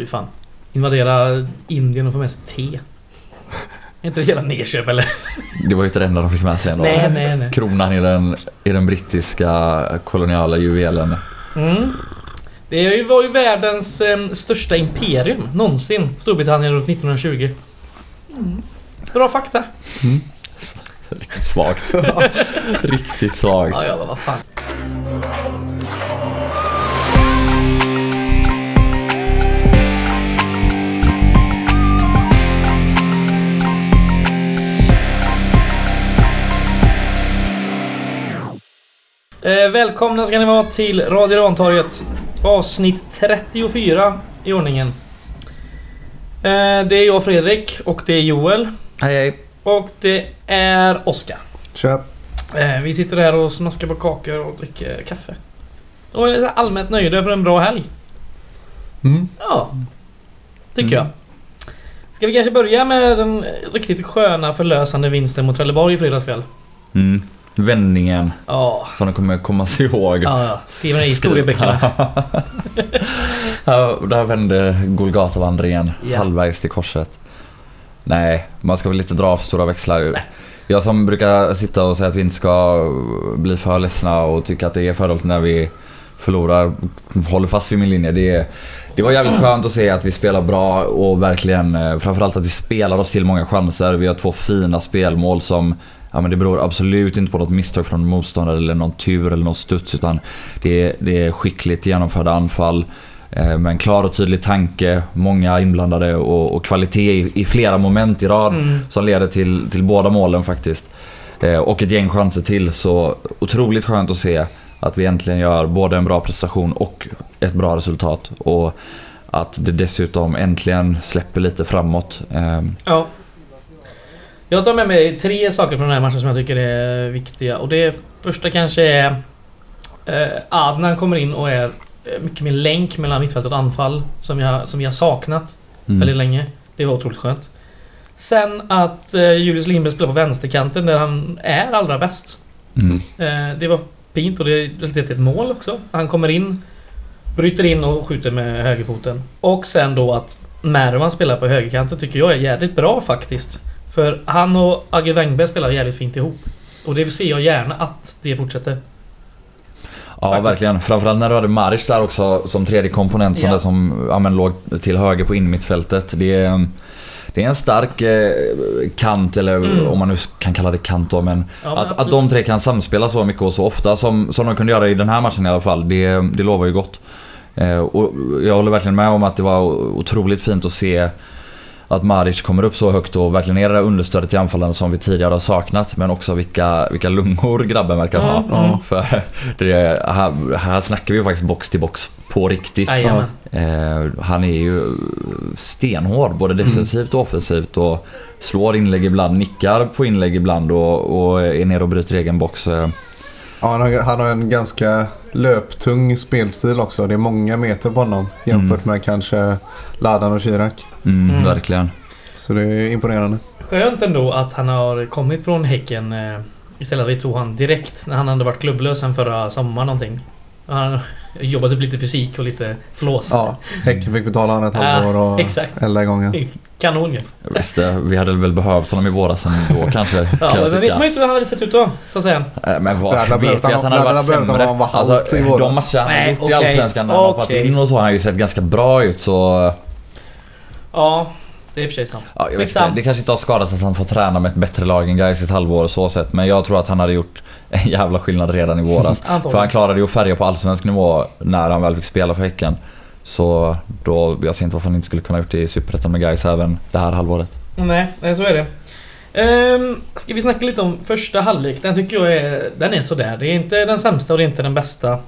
Fy fan. Invadera Indien och få med sig te. Är inte det ett jävla nedköp eller? Det var ju inte det enda de fick med sig ändå. Nej, nej, nej. Kronan i den, i den brittiska koloniala juvelen. Mm. Det är ju- var ju världens eh, största imperium någonsin. Storbritannien runt 1920. Bra fakta. Riktigt svagt. Riktigt svagt. Ja, ja, vad fan. Eh, välkomna ska ni vara till Radio Rantorget. Avsnitt 34 i ordningen. Eh, det är jag Fredrik och det är Joel. Hej hej. Och det är Oskar. Köp. Eh, vi sitter här och smaskar på kakor och dricker kaffe. Och är allmänt nöjda för en bra helg. Mm. Ja. Tycker Mm. jag. Ska vi kanske börja med den riktigt sköna förlösande vinsten mot Trelleborg i fredags kväll? Mm. Vändningen Ja. som de kommer komma sig ihåg. Ja, ja. Skriv den i historieböckerna. Där vände Golgatavandringen Ja. halvvägs till korset. Nej, man ska väl inte dra för stora växlar. Jag som brukar sitta och säga att vi inte ska bli för ledsna och tycka att det är för dåligt när vi förlorar. Håller fast vid min linje. Det, det var jävligt skönt att se att vi spelar bra och verkligen eh, framförallt att vi spelar oss till många chanser. Vi har två fina spelmål som Ja, men det beror absolut inte på något misstag från motståndare eller någon tur eller någon studs utan det är, det är skickligt genomförda anfall eh, med en klar och tydlig tanke, många inblandade och, och kvalitet i, i flera moment i rad Mm. som leder till, till båda målen faktiskt. Eh, och ett gäng chanser till så otroligt skönt att se att vi äntligen gör både en bra prestation och ett bra resultat. Och att det dessutom äntligen släpper lite framåt. Eh, Ja. Jag tar med mig tre saker från den här matchen som jag tycker är viktiga. Och det första kanske är... Eh, Adnan kommer in och är eh, mycket mer länk mellan mittfält och anfall. Som, jag, som har saknat mm. väldigt länge. Det var otroligt skönt. Sen att eh, Julius Lindberg spelar på vänsterkanten där han är allra bäst. Mm. Eh, det var fint och det resulterade i ett mål också. Han kommer in, bryter in och skjuter med högerfoten. Och sen då att Mervan spelar på högerkanten tycker jag är jävligt bra faktiskt. För han och Agge Wengberg spelar jävligt fint ihop. Och det ser jag gärna att det fortsätter. Ja, Faktiskt. verkligen. Framförallt när du hade Maric där också som tredje komponent som, Ja. som ja, men, låg till höger på innermittfältet. Det är, det är en stark eh, kant, eller Mm. om man nu kan kalla det kant då, men Ja, men att, att de tre kan samspela så mycket och så ofta som, som de kunde göra i den här matchen i alla fall, det, det lovar ju gott. Eh, och jag håller verkligen med om att det var otroligt fint att se att Maric kommer upp så högt och verkligen är det där understödet till anfallarna som vi tidigare har saknat. Men också vilka, vilka lungor grabben verkar ha. Mm, mm. För det, här, här snackar vi ju faktiskt box till box på riktigt. Eh, han är ju stenhård både defensivt och offensivt och slår inlägg ibland, nickar på inlägg ibland och, och är nere och bryter egen box. Ja, han, har, han har en ganska löptung spelstil också. Det är många meter på honom jämfört med kanske Ladan och Chirac. Mm, Mm. Verkligen. Så det är imponerande. Skönt ändå att han har kommit från Häcken eh, istället för att vi tog han direkt när han hade varit klubblös sen förra sommaren någonting. Han har jobbat upp lite fysik och lite flås. Ja, Häcken fick betala honom ett halvår och elda igång igen. Kanon ju. Jag visste, vi hade väl behövt honom i våras ändå kanske. Ja, kan men vet man inte hur han hade sett ut då, så att säga. Eh, Men vad, Det vet vi att han han- varit det hade behövt sämre? han vara Alltså, i de våras. matcher han har gjort i okej, Allsvenskan när han har hoppat in och så har han ju sett ganska bra ut så... Ja, det är i och för sig sant. Ja, jag vet inte, det kanske inte har skadat att han får träna med ett bättre lag än Gais i ett halvår och så sett. Men jag tror att han hade gjort en jävla skillnad redan i våras. För han klarade ju att färga på allsvensk nivå när han väl fick spela för Häcken. Så då, jag ser inte varför han inte skulle kunna gjort det i Superettan med Gais även det här halvåret. Nej, nej, så är det. Um, ska vi snacka lite om första halvlek? Den tycker jag är... Den är sådär. Det är inte den sämsta och det är inte den bästa.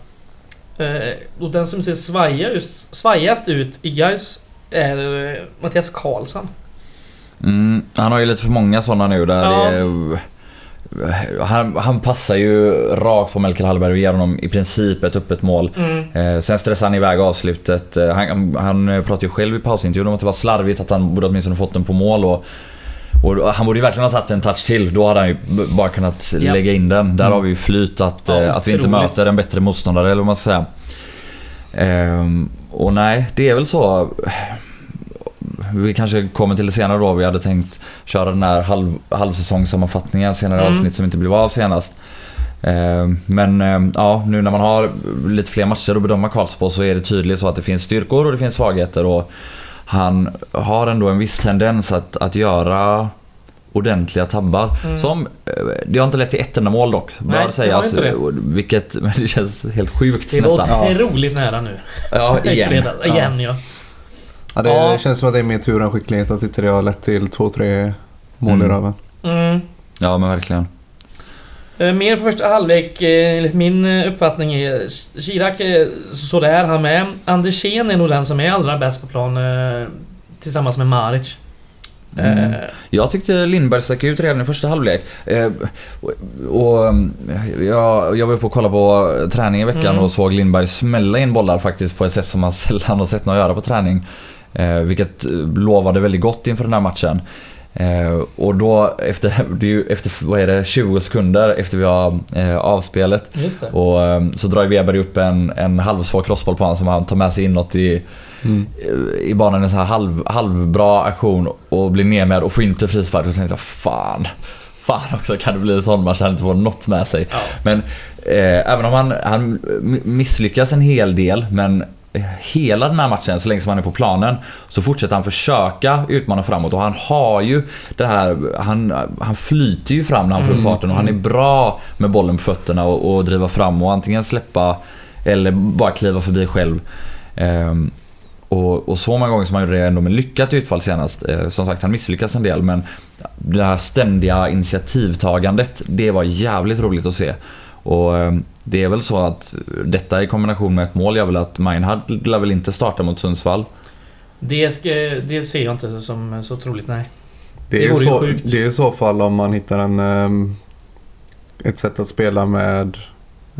Eh, och den som ser svaja just, svajast ut i guys är eh, Mattias Karlsson. Mm, han har ju lite för många sådana nu där Ja. det är, han, han passar ju rakt på Melker Hallberg och ger honom i princip ett öppet mål. Mm. Eh, sen stressar han iväg avslutet. Eh, han, han pratar ju själv i pausintervjun om att det var slarvigt att han borde åtminstone fått den på mål. Och, och han borde ju verkligen ha tagit en touch till. Då hade han ju bara kunnat Ja. lägga in den. Där Mm. har vi ju flyt att, Ja, eh, att vi inte möter en bättre motståndare eller vad man ska säga. Ehm, och nej, det är väl så. Vi kanske kommer till det senare då. Vi hade tänkt köra den här halv, halvsäsongssammanfattningen senare Mm. avsnitt som inte blev av senast. Eh, Men eh, ja, nu när man har lite fler matcher att bedöma Karlsson på så är det tydligt så att det finns styrkor och det finns svagheter. Och han har ändå en viss tendens att, att göra ordentliga tabbar. Mm. Som, eh, det har inte lett till ett enda mål dock, bör det sägas. det. Vilket men det känns helt sjukt Det var nästan. otroligt nära nu. Ja, igen. Igen ja. Ja, det Ja. känns som att det är mer tur än skicklighet att inte det har lett till två, tre mål i Mm. röven. Mm. Ja, men verkligen. Eh, Mer för första halvlek eh, enligt min eh, uppfattning är Chirac sådär han med. Andersén är nog den som är allra bäst på plan tillsammans med Maric. Mm. Jag tyckte Lindberg stack ut redan i första halvlek. Eh, och, jag, jag var uppe och kollade på träning i veckan Mm. och såg Lindberg smälla in bollar faktiskt på ett sätt som man sällan har sett någon göra på träning. Eh, vilket eh, lovade väldigt gott inför den här matchen. Eh, och då efter, det är ju efter, vad är det, 20 sekunder efter vi har eh, avspelet och eh, så drar Weber upp en, en halvsvår crossboll på honom som han tar med sig inåt i, Mm. i banan en så här halv, halvbra aktion och blir ner med och får inte frispark. Och tänkte jag fan, fan också kan det bli en sån match han inte får något med sig. Ja. Men eh, även om han, han misslyckas en hel del men eh, Hela den här matchen, så länge som han är på planen, så fortsätter han försöka utmana framåt och han har ju det här, han, han flyter ju fram när han får upp Mm, farten och han är bra med bollen på fötterna och, och driva fram och antingen släppa eller bara kliva förbi själv. Ehm, och, och så många gånger som han gjorde det ändå med lyckat utfall senast. Eh, som sagt, han misslyckas en del men det här ständiga initiativtagandet, det var jävligt roligt att se. Och eh, det är väl så att detta i kombination med ett mål gör väl att Meinhard lär väl inte starta mot Sundsvall. Det, ska, det ser jag inte som så troligt, nej. Det, Det är så, sjukt. det är i så fall om man hittar en, ehm, ett sätt att spela med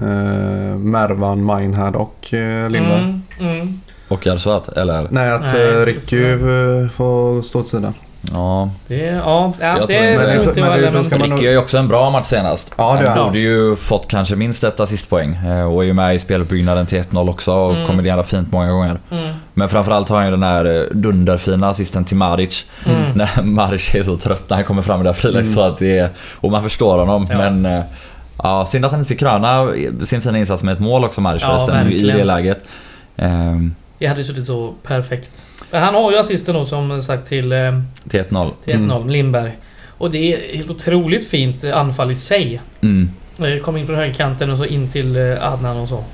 uh, Mervan, Meinhard och uh, Lindberg. Mm, mm. Och Jarsvat, eller? Nej, att Nej, det Ricky eh, får stå åt sidan. Ja. Det, ja, ja Jag det tror inte det. Men det- gör ju också en bra match senast. Ja, det han borde ju fått kanske minst ett assistpoäng eh, och är ju med i speluppbyggnaden till 1-0 också och Mm. kombinerar fint många gånger. Mm, Men framförallt har han ju den här eh, dunderfina assisten till Maric. mm. När Maric är så trött när han kommer fram i det där friläget Mm. så att det är... Och man förstår honom Ja. men... eh, Ja, synd att han inte fick kröna sin fina insats med ett mål också Maric Ja, förresten i det läget. Ehm, Det hade suttit så perfekt. Han har ju assisten då som sagt till, eh, till 1-0. till 1-0, Lindberg. Och det är helt otroligt fint anfall i sig. Mm. Kom in från högerkanten och så in till eh, Adnan och så.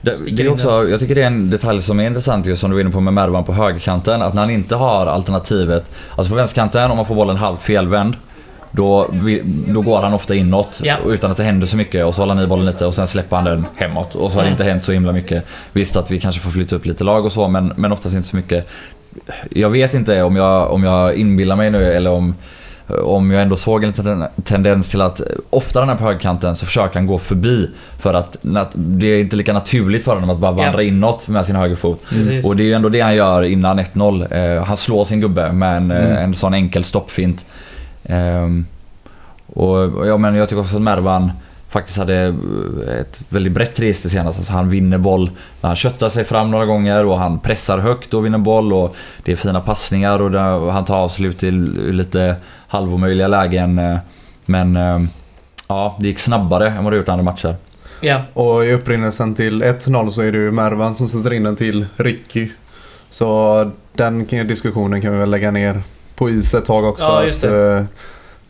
Det, det är också, jag tycker det är en detalj som är intressant just som du var inne på med Mervan på högerkanten. Att när han inte har alternativet. Alltså på vänsterkanten om man får bollen halvt felvänd. Då, då går han ofta inåt Ja. utan att det händer så mycket och så håller han i bollen lite och sen släpper han den hemåt. Och så har det Mm. inte hänt så himla mycket. Visst att vi kanske får flytta upp lite lag och så men, men oftast inte så mycket. Jag vet inte om jag, om jag inbillar mig nu eller om om jag ändå såg en tendens till att ofta den på högerkanten så försöker han gå förbi för att det är inte lika naturligt för honom att bara vandra Ja. inåt med sin högerfot. Precis. Och det är ju ändå det han gör innan 1-0. Eh, han slår sin gubbe med en, eh, Mm. en sån enkel stoppfint. Ehm, och och ja, men jag tycker också att Mervan faktiskt hade eh, ett väldigt brett register senast. Alltså han vinner boll när han köttar sig fram några gånger och han pressar högt och vinner boll och det är fina passningar och han tar avslut i lite halvomöjliga lägen. eh, Men eh, ja, det gick snabbare än vad det gjort andra matcher. Ja. Och i upprinnelsen till 1-0 så är det ju Mervan som sätter in den till Ricky. Så den diskussionen kan vi väl lägga ner på is ett tag också. Ja,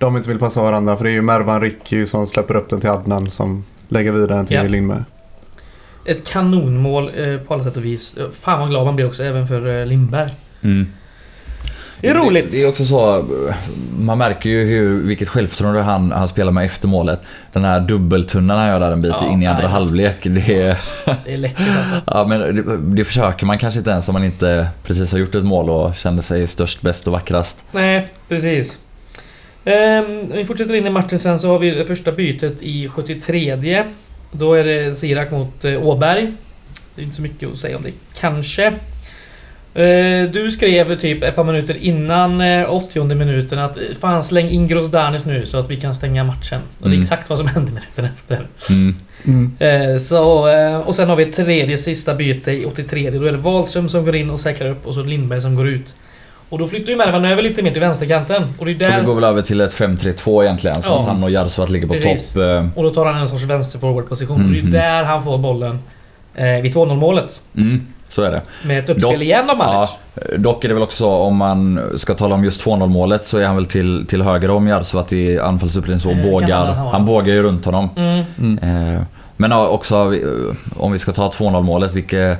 de inte vill passa varandra. För det är ju Mervan Ricky som släpper upp den till Adnan som lägger vidare den till Ja. Lindberg. Ett kanonmål eh, på alla sätt och vis. Eh, Fan vad glad man blir också, även för eh, Lindberg. Det är roligt. Det, det är också så, man märker ju hur, vilket självförtroende han, han spelar med efter målet. Den här dubbeltunneln han gör där en bit Ja, in i andra nej. halvlek. Det, är, Det är läckert alltså. ja, men det, det försöker man kanske inte ens om man inte precis har gjort ett mål och känner sig störst, bäst och vackrast. Nej, precis. Ehm, vi fortsätter in i matchen sen så har vi det första bytet i 73. Då är det Sirak mot eh, Åberg. Det är inte så mycket att säga om det, kanske. Eh, Du skrev typ ett par minuter innan eh, 80 minuten att eh, fan släng in Grosdanis nu så att vi kan stänga matchen. Och det är Mm. exakt vad som hände minuten efter. Mm. Eh, Så, eh, och sen har vi ett tredje sista byte i 83. Då är det Wahlström som går in och säkrar upp och så Lindberg som går ut. Och då flyttar ju Mervan över lite mer till vänsterkanten. Och det är Och vi där... går väl över till ett 5-3-2 egentligen. Så Ja. att han och Jarsuat ligger på Precis. topp. eh, Och då tar han en sorts vänsterforwardposition. Och det är Mhm. där han får bollen. Eh, vid 2-0 målet. Mm, så är det. Med ett uppspel Dock- igen av Manic. Ja, dock är det väl också om man ska tala om just 2-0 målet så är han väl till, till höger om Jarsuat i anfallsuppdelning så Eh, bågar. han ha. Han bågar ju runt honom. Mm. Mm. Eh, men också eh, om vi ska ta 2-0 målet, vilka,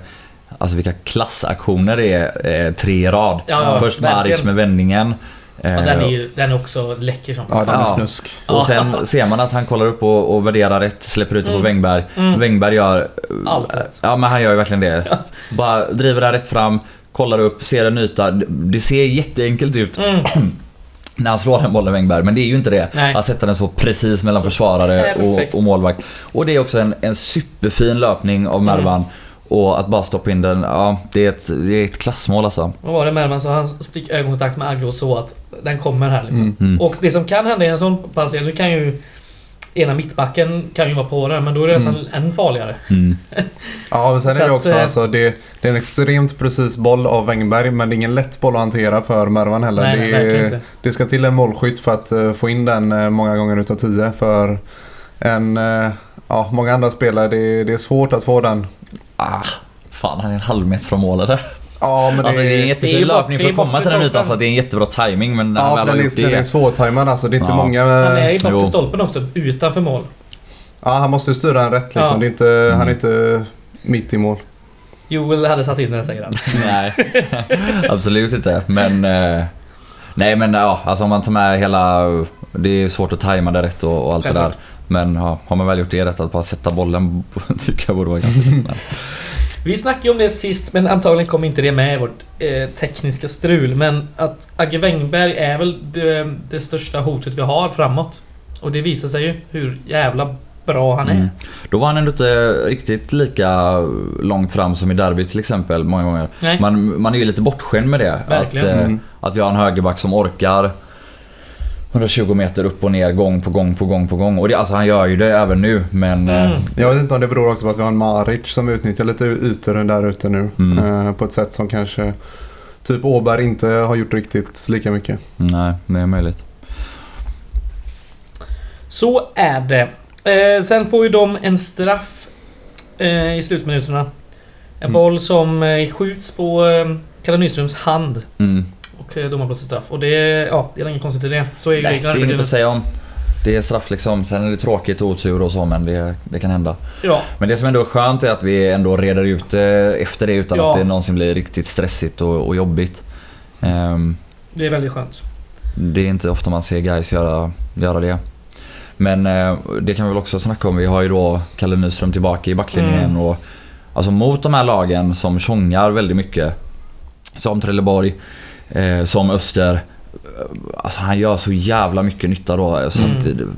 alltså vilka klassaktioner det är eh, tre i rad. Ja, ja, Först verkligen. Maric med vändningen. Ja, Eh, den är ju den är också läcker som Ja, den är Ja. snusk. Och sen ser man att han kollar upp och, och värderar rätt, släpper ut det på Mm. Wängberg. Mm. Wängberg gör... Allt rätt. Ja men han gör ju verkligen det. Bara driver den rätt fram, kollar upp, ser en yta. Det ser jätteenkelt ut Mm. när han slår den bollen Wängberg, men det är ju inte det. Nej. Han sätter den så precis mellan försvarare och, och målvakt. Och det är också en, en superfin löpning av Mm. Och att bara stoppa in den, ja det är ett, det är ett klassmål alltså. Vad var det Mervan så han fick ögonkontakt med Agge och så att den kommer här liksom. Mm. Mm. Och det som kan hända i en sån passering, nu kan ju ena mittbacken kan ju vara på den, men då är det nästan än farligare. Mm. Ja, men sen Så är det också eh, alltså, det, det är en extremt precis boll av Wängberg men det är ingen lätt boll att hantera för Mervan heller. Nej, nej, det, verkligen är, inte. det ska till en målskytt för att eh, få in den eh, många gånger utav tio. För en, ja, många andra spelare, det, det är svårt att få den. Ah, fan han är en halv meter från målet där. Ja, men det, Alltså det är en det är jättefin ju bort- löpning det för är att komma till den ytan stolpen. så att det är en jättebra timing men när han ja, väl har den, gjort är, den är det... svårtajmad alltså. Det är inte Ja. många... Han är ju i stolpen också, utanför mål. Ja, han måste ju styra den rätt liksom. Ja. Det är inte, Han är inte mitt i mål. Joel hade satt in den säger han. Nej, absolut inte. Men... Eh, nej men ja, alltså om man tar med hela... Det är svårt att tajma det rätt och, och allt det där. Men ja, har man väl gjort det rätt att bara sätta bollen tycker jag borde vara ganska. Men- Vi snackade ju om det sist, men antagligen kom inte det med i vårt eh, tekniska strul. Men att Agge Wängberg är väl det, det största hotet vi har framåt. Och det visar sig ju hur jävla bra han är. Mm. Då var han ändå inte riktigt lika långt fram som i derby till exempel många gånger. Nej. Man, man är ju lite bortskämd med det. Att, eh, Mm. att vi har en högerback som orkar 120 meter upp och ner gång på gång på gång på gång. Och det, alltså han gör ju det även nu men... eh, Mm. Jag vet inte om det beror också på att vi har en Maric som utnyttjar lite ytor där ute nu. Mm. Eh, på ett sätt som kanske typ Åberg inte har gjort riktigt lika mycket. Nej, det är möjligt. Så är det. Eh, sen får ju de en straff eh, i slutminuterna. En Mm. boll som eh, skjuts på eh, Kalle Nyströms hand. Och eh, domaren blåser straff. Och det, är- ja, det är inget konstigt i det. Så är Nej, det är inget att säga om. Det är straff liksom. Sen är det tråkigt och otur och så men det, det kan hända. Ja, Men det som ändå är skönt är att vi ändå reder ut det efter det utan Ja. att det någonsin blir riktigt stressigt och, och jobbigt. Ehm, det är väldigt skönt. det är inte ofta man ser guys göra, göra det. Men eh, det kan vi väl också snacka om. Vi har ju då Kalle Nyström tillbaka i backlinjen Mm. och alltså mot de här lagen som tjongar väldigt mycket. Som Trelleborg, eh, som Öster. Alltså han gör så jävla mycket nytta då. Samtidigt,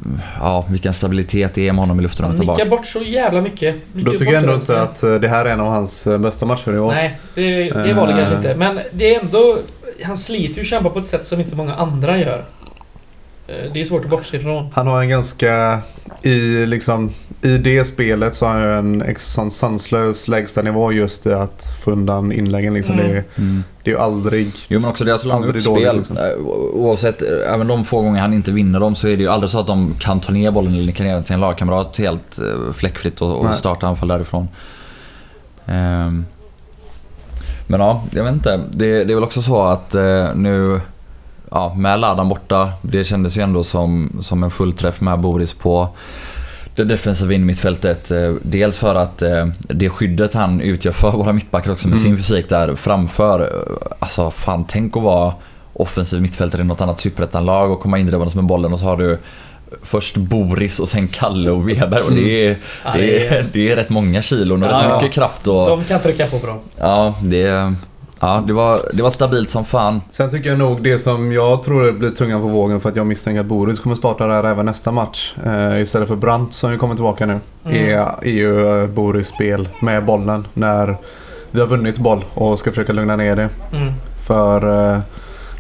ja, vilken stabilitet det är med honom i luften. Han nickar bort så jävla mycket. mycket Då tycker jag ändå inte att eh, det här är en av hans eh, bästa matcher i år. Nej, det, det var det Eh. kanske inte. Men det är ändå... Han sliter ju och kämpar på ett sätt som inte många andra gör. Eh, Det är svårt att bortse ifrån. Han har en ganska... I, liksom, I det spelet så har han en sån sanslös lägsta nivå just i att få undan inläggen. Liksom. Mm. Det, är- Mm. det är ju aldrig... Jo men också deras långa uppspel. dåligt, liksom. Eh, Oavsett, eh, även de få gånger han inte vinner dem så är det ju aldrig så att de kan ta ner bollen eller nicka ner den till en lagkamrat helt fläckfritt och, och starta anfall därifrån. Ehm. Men ja, jag vet inte. Det, det är väl också så att eh, nu ja, med Ladan borta, det kändes ju ändå som, som en fullträff med Boris på det defensiva innermittfältet. Eh, Dels för att eh, det skyddet han utgör för våra mittbackar också med Mm. sin fysik där framför. eh, Alltså fan tänk att vara offensiv mittfältare i något annat superettanlag och komma indrivandes med bollen och så har du först Boris och sen Kalle och Weber och det är, Ja, det är, det är rätt många kilon och Ja, rätt mycket kraft och De kan trycka på bra. ja, det, ja, det, var, det var stabilt som fan. Sen tycker jag nog det som jag tror blir tungan på vågen för att jag misstänker att Boris kommer starta där även nästa match. Eh, istället för Brandt som ju kommer tillbaka nu. Mm. Är, är ju eh, Boris spel med bollen. När vi har vunnit boll och ska försöka lugna ner det. Mm. För eh,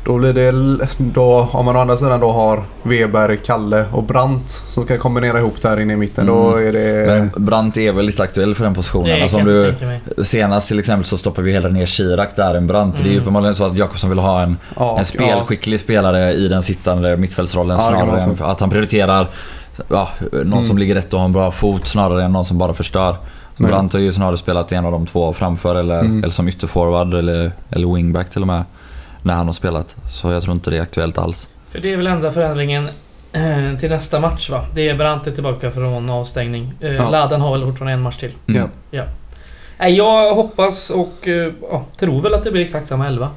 då blir det... Då, om man å andra sidan då har Weber, Kalle och Brandt som ska kombinera ihop där inne i mitten. Då Mm. är det... Men Brandt är väl lite aktuell för den positionen. Det Alltså, du, senast till exempel så stoppar vi hellre ner Chirac där än Brandt. Det är ju Mm. uppenbarligen så att Jakobsson vill ha en, ja, en spelskicklig spelare i den sittande mittfältsrollen Ja, snarare än så. att han prioriterar ja, någon Mm. som ligger rätt och har en bra fot snarare än någon som bara förstör. Möjligt. Brandt har ju snarare spelat en av de två framför eller, Mm. eller som ytterforward eller, eller wingback till och med. När han har spelat. Så jag tror inte det är aktuellt alls. För det är väl enda förändringen eh, till nästa match va? Det är Brandt är tillbaka från avstängning. Eh, Ja. Ladan har väl fortfarande en match till. Mm. Ja. Nej, jag hoppas och eh, ja, tror väl att det blir exakt samma elva.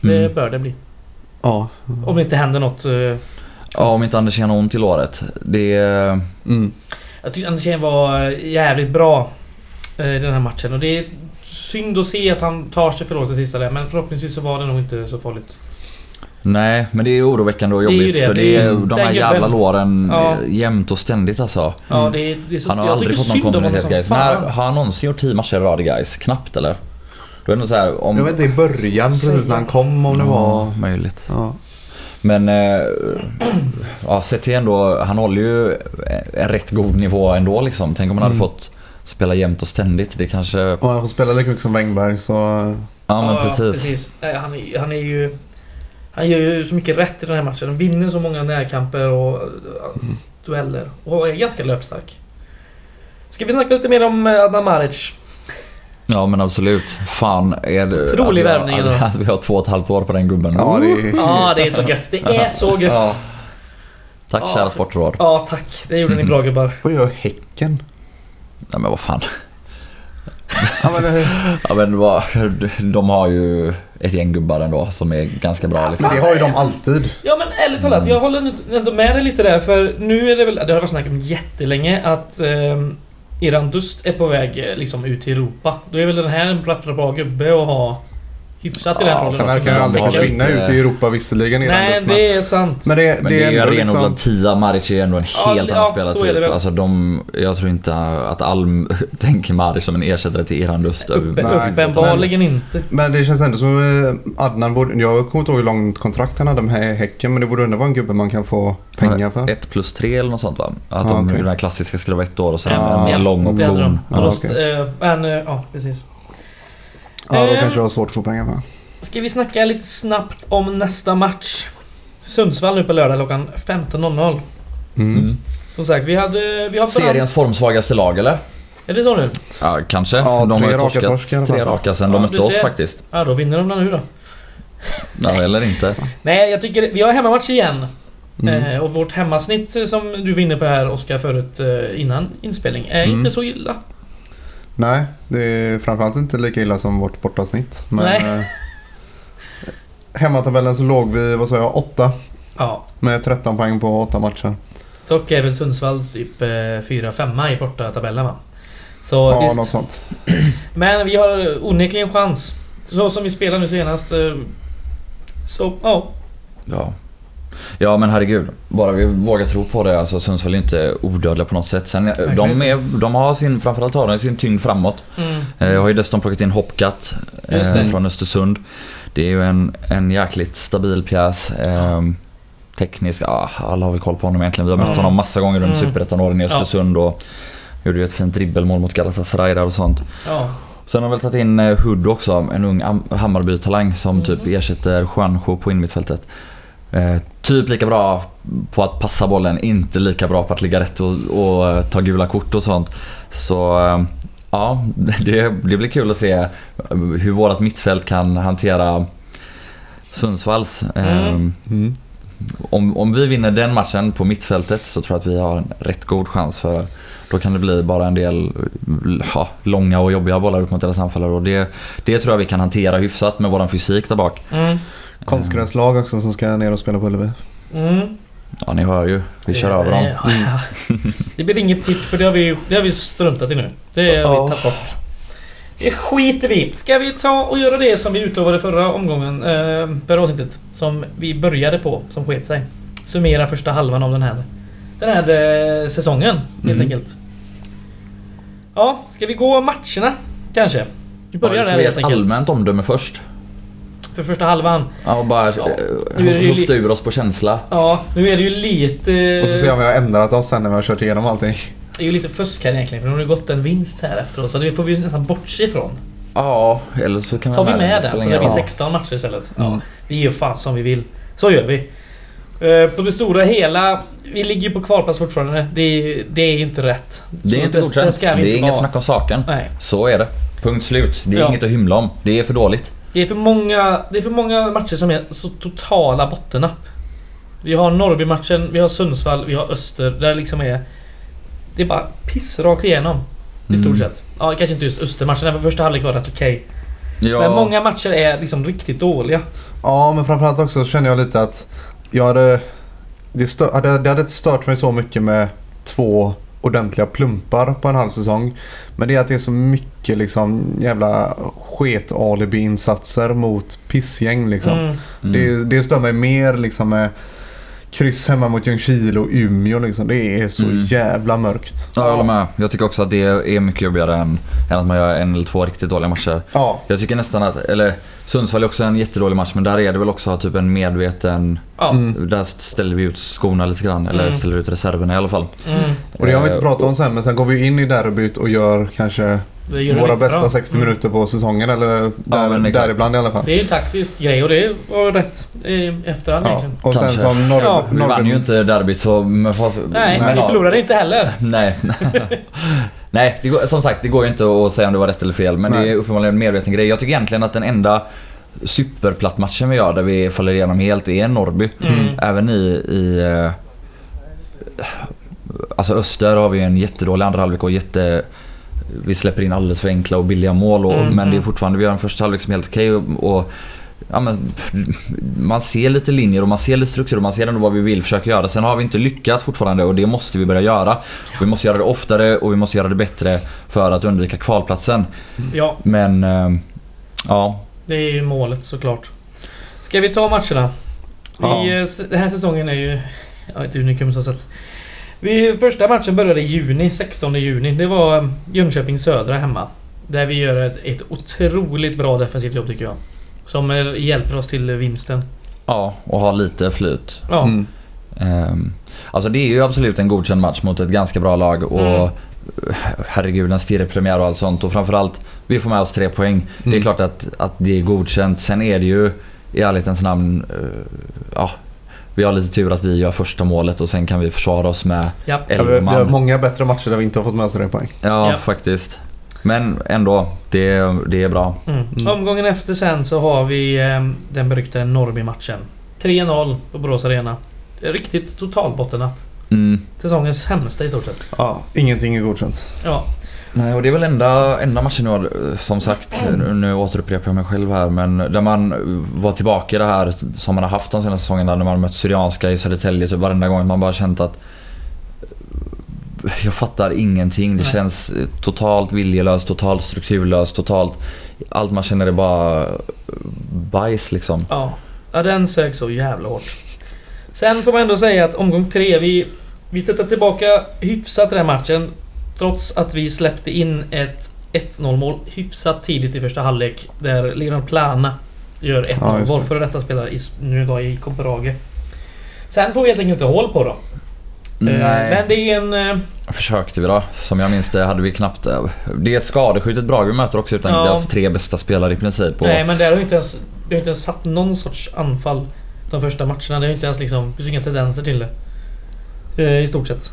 Det Mm. bör det bli. Ja. Om det inte händer något. Ja, om inte Anders har ont i låret. Det. Mm. jag tycker Andersén var jävligt bra i den här matchen och det synd att se att han tar sig förlåt det sista där men förhoppningsvis så var det nog inte så farligt. Nej, men det är oroväckande och Det jobbigt det. för Det det är de här jävla låren Ja. eh, jämt och ständigt alltså. Ja, det är, det är så, Han har jag aldrig tycker fått någon kontinuitet guys. När, har han någonsin gjort 10 matcher i rad guys? Knappt eller? Då är det så här, om... Jag vet inte i början precis när han kom om det var... Ja, möjligt. Ja. Men... Eh, ja, sett till ändå, han håller ju en rätt god nivå ändå liksom. Tänk om han hade Mm. fått spela jämt och ständigt. Det kanske... Och han får spela lika mycket som Wengberg så... Ja, men precis. precis. Nej, han, är, han är ju... Han gör ju så mycket rätt i den här matchen. Han vinner så många närkamper och Mm. dueller. Och är ganska löpstark. Ska vi snacka lite mer om eh, Adnan Maric? Ja men absolut. Fan är det... Otrolig att vi har- värvning ändå. Att vi har två och ett halvt år på den gubben. Ja, det är... Ja, det är så gött. Det är så gött. Ja. Tack Ja, kära för- sportråd. Ja, tack. Det gjorde ni bra gubbar. Vad gör Häcken? Nej men vad fan. Ja, men Ja men vad, de har ju ett gäng gubbar ändå som är ganska bra liksom. men det har ju de alltid. Ja men ärligt talat, jag håller ändå med dig lite där för nu är det väl, det har varit snack om jättelänge att eh, Iran Dust är på väg eh, liksom ut till Europa. Då är väl den här en bra, bra gubbe att ha hyfsat i den Ja, rollen. Sen verkar han de aldrig försvinna ut i Europa visserligen. Nej, det är sant. Men det, Men det, det är ändå renodlad liksom... tia. Maric är ändå en Ja, helt ja, annan så är det spelartyp. väl. Alltså de, jag tror inte att Alm tänker Maric som en ersättare till överhuvudtaget. Nej, uppenbarligen inte. Men det känns ändå som eh, Adnan borde... Jag kommer inte ihåg hur långt kontrakt han hade med Häcken men det borde ändå vara en gubbe man kan få pengar för. Ett plus tre eller något sånt va? Att Ja, de okej. gjorde den här klassiska skriva ett år och sen Ja, en lång det hade option. Ja, eh, eh, ja, precis. Ja, då Eh. kanske jag har svårt att få pengar för. Ska vi snacka lite snabbt om nästa match? Sundsvall nu på lördag klockan 15.00. Mm. Mm. Som sagt, vi hade... Vi har Seriens formsvagaste lag eller? Är det så nu? Ja, kanske. Ja, de tre har raka torskat torskar tre raka sen Ja, de du mötte oss faktiskt. Ja, då vinner de den nu då. Ja, eller inte. Nej, jag tycker... Vi har hemmamatch igen. Mm. Eh, och vårt hemmasnitt som du vinner på här Oskar förut eh, innan inspelning är Mm. inte så illa. Nej, det är framförallt inte lika illa som vårt bortasnitt. Men Nej. eh, hemmatabellen så låg vi, vad sa jag, 8 Ja. med 13 poäng på 8 matcher. Dock är väl Sundsvall typ eh, 4-5 i borta tabellen va? Så Ja, visst. något sånt. Men vi har onekligen chans. Så som vi spelar nu senast. eh, Så, ja. Ja. Ja men herregud. Bara vi vågar tro på det. Alltså Sundsvall är inte odödliga på något sätt. Sen, eh, de, är, de har sin, framförallt har de sin tyngd framåt. Mm. Eh, Jag har ju dessutom plockat in Hopcat Just eh, från Östersund. Det är ju en, en jäkligt stabil pjäs. Eh, teknisk, ja, alla har väl koll på honom egentligen. Vi har mött Ja. honom massa gånger under Mm. Superettan-åren i Ja. Östersund och gjorde ju ett fint dribbelmål mot Galatasaray där och sånt. Ja. Sen har vi väl tagit in eh, Hood också, en ung Am- Hammarby-talang som Mhm. typ ersätter Juanjo på innermittfältet. Eh, typ lika bra på att passa bollen, inte lika bra på att ligga rätt och, och eh, ta gula kort och sånt. Så eh, ja, det, det blir kul att se hur vårt mittfält kan hantera Sundsvalls. Eh, Mm. Mm. om, om vi vinner den matchen på mittfältet så tror jag att vi har en rätt god chans för då kan det bli bara en del ja, långa och jobbiga bollar upp mot deras anfallare och det, det tror jag vi kan hantera hyfsat med våran fysik där bak. Mm. Konstgräslag också som ska ner och spela på Ullevi. Mm. Ja, ni hör ju. Vi kör över dem. Ja. Det blir inget tipp för det har vi, det har vi struntat i nu. Det har Ja. vi tagit bort. Det skiter vi. Ska vi ta och göra det som vi utlovade förra omgången, eh, förra avsnittet? Som vi började på, som sket sig. Summera första halvan av den här, den här eh, säsongen, helt Mm. enkelt. Ja, ska vi gå matcherna? Kanske? Vi börjar Ja, där helt enkelt. allmänt omdöme först? För första halvan. Ja, och bara Ja, ja, nu är det ju lufta ur oss på känsla. Ja, nu är det ju lite... Och så se om vi har ändrat oss sen när vi har kört igenom allting. Det är ju lite fusk här egentligen för nu har det gått en vinst här efteråt så det får vi nästan bortse ifrån. Ja, eller så kan Tar vi det med den så det blir roll. 16 matcher istället. Ja, Mm. vi gör fan som vi vill. Så gör vi. Eh, På det stora hela, vi ligger ju på kvalplats fortfarande. Det, det är inte rätt. Det är Så inte det godkänt. vi Det är inget snack om saken. Nej. Så är det. Punkt slut. Det är Ja. inget att hymla om. Det är för dåligt. Det är för många, det är för många matcher som är så totala bottennapp. Vi har Norrby-matchen, vi har Sundsvall, vi har Öster. Där det liksom är... Det är bara piss rakt igenom. I stort Mm. sett. Ja, kanske inte just Östermatchen. Den första halvlek var rätt okej. Ja, Men många matcher är liksom riktigt dåliga. Ja, men framförallt också så känner jag lite att jag hade... Det, stö, hade, det hade inte stört mig så mycket med två ordentliga plumpar på en halv säsong. Men det är att det är så mycket liksom jävla sket alibi-insatser mot pissgäng liksom. Mm. Mm. Det, det stör mig mer liksom med kryss hemma mot Ljungskile och Umeå liksom. Det är så Mm. jävla mörkt. Ja, jag håller med. Jag tycker också att det är mycket jobbigare än, än att man gör en eller två riktigt dåliga matcher. Ja, Jag tycker nästan att, eller Sundsvall är också en jättedålig match men där är det väl också typ en medveten... Ja. Mm. Där ställer vi ut skorna lite grann, eller Mm. ställer ut reserverna i alla fall. Mm. och det har vi inte pratat om sen men sen går vi in i derbyt och gör kanske gör våra bästa bra. 60 Mm. minuter på säsongen eller där, exakt. däribland i alla fall. Det är ju en taktisk grej och det var rätt i efterhand Ja. egentligen. Och sen Kanske. som Norr, Ja. Vi vann ju inte derbyt så... Men fast, Nej, men, vi ja. förlorade inte heller. Nej. Nej, det går, som sagt det går ju inte att säga om det var rätt eller fel men det Nej. är uppenbarligen en medveten grej. Jag tycker egentligen att den enda superplattmatchen vi gör där vi faller igenom helt är Norrby. Mm. Även i, i eh, Alltså Öster har vi en jättedålig andra halvlek och jätte... Vi släpper in alldeles för enkla och billiga mål och, Mm, men det är mm. fortfarande, vi har en första halvlek som är helt okej och, och ja, men, man ser lite linjer och man ser lite struktur och man ser ändå vad vi vill försöka göra. Sen har vi inte lyckats fortfarande och det måste vi börja göra. Vi måste göra det oftare och vi måste göra det bättre för att undvika kvalplatsen. Ja, Men eh, ja, det är ju målet såklart. Ska vi ta matcherna? Ja. Vi, eh, Den här säsongen är ju ja, ett unikum så sett. Vi, första matchen började i juni, 16 juni. Det var eh, Jönköping Södra hemma. Där vi gör ett, ett otroligt bra defensivt jobb tycker jag. Som hjälper oss till vinsten. ja och ha lite flyt. Ja. Mm. Ehm, alltså det är ju absolut en godkänd match mot ett ganska bra lag och Mm. herregud en stirrepremiär och allt sånt och framförallt vi får med oss tre poäng. Det är Mm. klart att, att det är godkänt. Sen är det ju i ärlighetens namn, eh, ja vi har lite tur att vi gör första målet och sen kan vi försvara oss med Ja. Ja, elva vi, vi har man. många bättre matcher där vi inte har fått med oss tre poäng. Ja, Ja. faktiskt. Men ändå, det, det är bra. Mm. Mm. Omgången efter sen så har vi eh, den beryktade Norrby-matchen. 3-0 på Borås Arena. Riktigt totalbottennapp. Mm. Säsongens sämsta i stort sett. Ja, ingenting är godkänt. Ja. Nej, och det är väl enda, enda matchen nu, som sagt, nu återupprepar jag mig själv här, men där man var tillbaka i det här som man har haft de senaste säsongerna när man mött Syrianska i Södertälje typ varenda gång. Man bara känt att jag fattar ingenting. Det Nej. känns totalt viljelöst, totalt strukturlöst, totalt... Allt man känner är bara bajs liksom. Ja. ja, den sög så jävla hårt. Sen får man ändå säga att omgång tre, vi, vi stötte tillbaka hyfsat den här matchen. Trots att vi släppte in ett 1-0 mål hyfsat tidigt i första halvlek. Där Leon Plana gör 1-0. Ja, vår före detta spelare i, nu då i Copenhagen. Sen får vi helt enkelt inte hål på dem. Eh, Men det är en... eh, Försökte vi då. Som jag minns det hade vi knappt... eh, Det är ett skadeskjutet Brage vi möter också utan Ja. deras tre bästa spelare i princip. Och, Nej men där har ju inte ens... Vi har inte ens satt någon sorts anfall de första matcherna. Det har ju inte ens liksom... Det finns inga tendenser till det. I stort sett.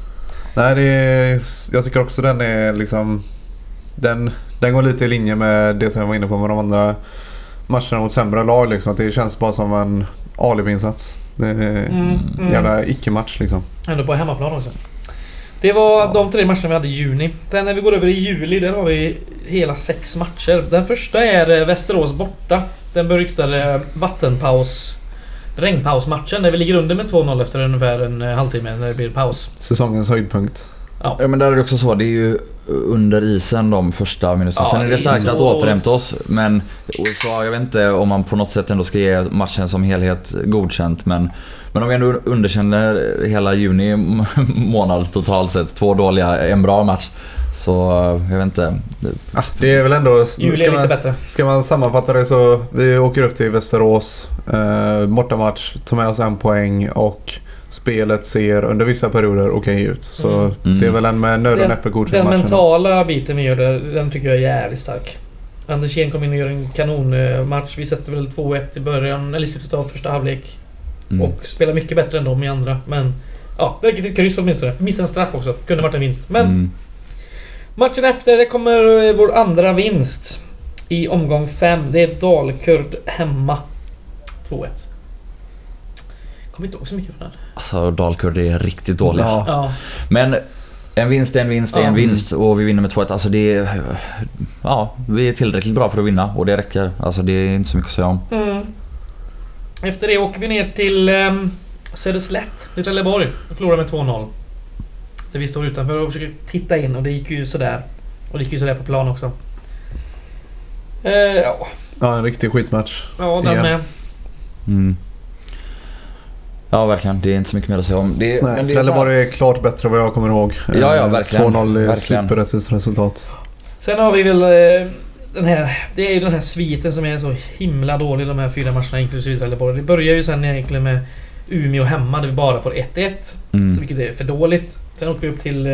Nej, det är, jag tycker också den är liksom... Den, den går lite i linje med det som jag var inne på med de andra matcherna mot sämre lag. Liksom, att det känns bara som en alibi-insats. Mm, mm. jävla icke-match liksom. Ändå på hemmaplan också. Det var Ja. de tre matcherna vi hade i juni. Sen när vi går över i juli, där har vi hela sex matcher. Den första är eh, Västerås borta. Den beryktade vattenpaus... Regnpausmatchen där vi ligger under med 2-0 efter ungefär en eh, halvtimme när det blir paus. Säsongens höjdpunkt. Ja men där är det också så, det är ju under isen de första minuterna. Ja, Sen är det det är starkt så att återhämta oss. Men så, jag vet inte om man på något sätt ändå ska ge matchen som helhet godkänt. Men, men om vi ändå underkänner hela juni månad totalt sett, två dåliga, en bra match. Så jag vet inte. Ah, det är väl ändå... Juli Ska är lite man, bättre. ska man sammanfatta det så vi åker upp till Västerås. Eh, bortamatch, tar med oss en poäng och spelet ser under vissa perioder okej ut. Så Mm. det är väl en med nöd och Den- näppe godkänd Den match. ändå. mentala biten vi gör där, den tycker jag är jävligt stark. Andersén kom in och gör en kanonmatch. Vi sätter väl 2-1 i början, eller i slutet av första halvlek. Mm. Och spelar mycket bättre än de i andra. Men ja, det räcker till ett kryss åtminstone. Missade en straff också. Kunde varit en vinst. Men Mm. matchen efter, det kommer eh, vår andra vinst. I omgång 5. Det är Dalkurd hemma. 2-1. Kommer inte ihåg så mycket från den. Alltså Dalkurd är riktigt dåliga. Ja. Ja. Men en vinst är en vinst är en vinst och vi vinner med 2-1. Alltså det är... Ja, vi är tillräckligt bra för att vinna och det räcker. Alltså det är inte så mycket att säga om. Mm. Efter det åker vi ner till um, Söderslätt i Trelleborg och förlorar med 2-0. Där vi står utanför och försöker titta in och det gick ju sådär. Och det gick ju sådär på plan också. Eh, ja, ja, en riktig skitmatch. ja, den Igen. med. Mm. Ja, verkligen. Det är inte så mycket mer att säga om. Det, men Nej, det är Trelleborg är klart bättre vad jag kommer ihåg. Ja, ja, Eh, verkligen. 2-0 är Verkligen. superrättvist resultat. Sen har vi väl eh, den här... Det är ju den här sviten som är så himla dålig de här fyra matcherna inklusive Trelleborg. Det börjar ju sen egentligen med Umeå hemma där vi bara får 1-1. Så Mm. vilket är för dåligt. Sen åker vi upp till eh,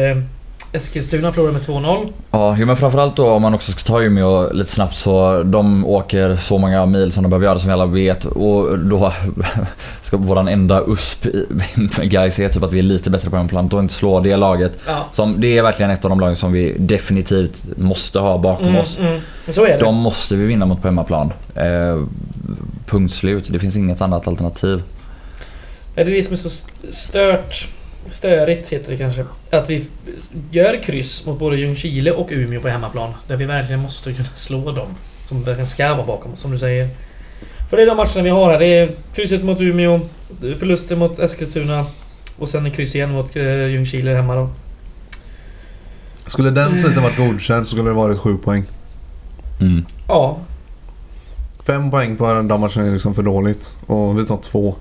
Eskilstuna förlorar med 2-0. Ja, men framförallt då om man också ska ta Umeå lite snabbt så de åker så många mil som de behöver göra som vi alla vet och då ska våran enda USP Gais är typ att vi är lite bättre på hemmaplan och inte slå det laget. Ja. Som, det är verkligen ett av de lagen som vi definitivt måste ha bakom Mm, oss. mm. Så är det. De måste vi vinna mot på hemmaplan. Eh, punkt slut. Det finns inget annat alternativ. Det är det som är så stört... Störigt heter det kanske. Att vi gör kryss mot både Ljungskile och Umeå på hemmaplan. Där vi verkligen måste kunna slå dem. Som verkligen ska vara bakom oss, som du säger. För det är de matcherna vi har här. Det är krysset mot Umeå, förlusten mot Eskilstuna och sen en kryss igen mot eh, Ljungskile hemma då. Skulle den sidan varit godkänd så skulle det varit 7 poäng. Mm. Ja, Fem poäng på den matchen är liksom för dåligt. Och vi tar två.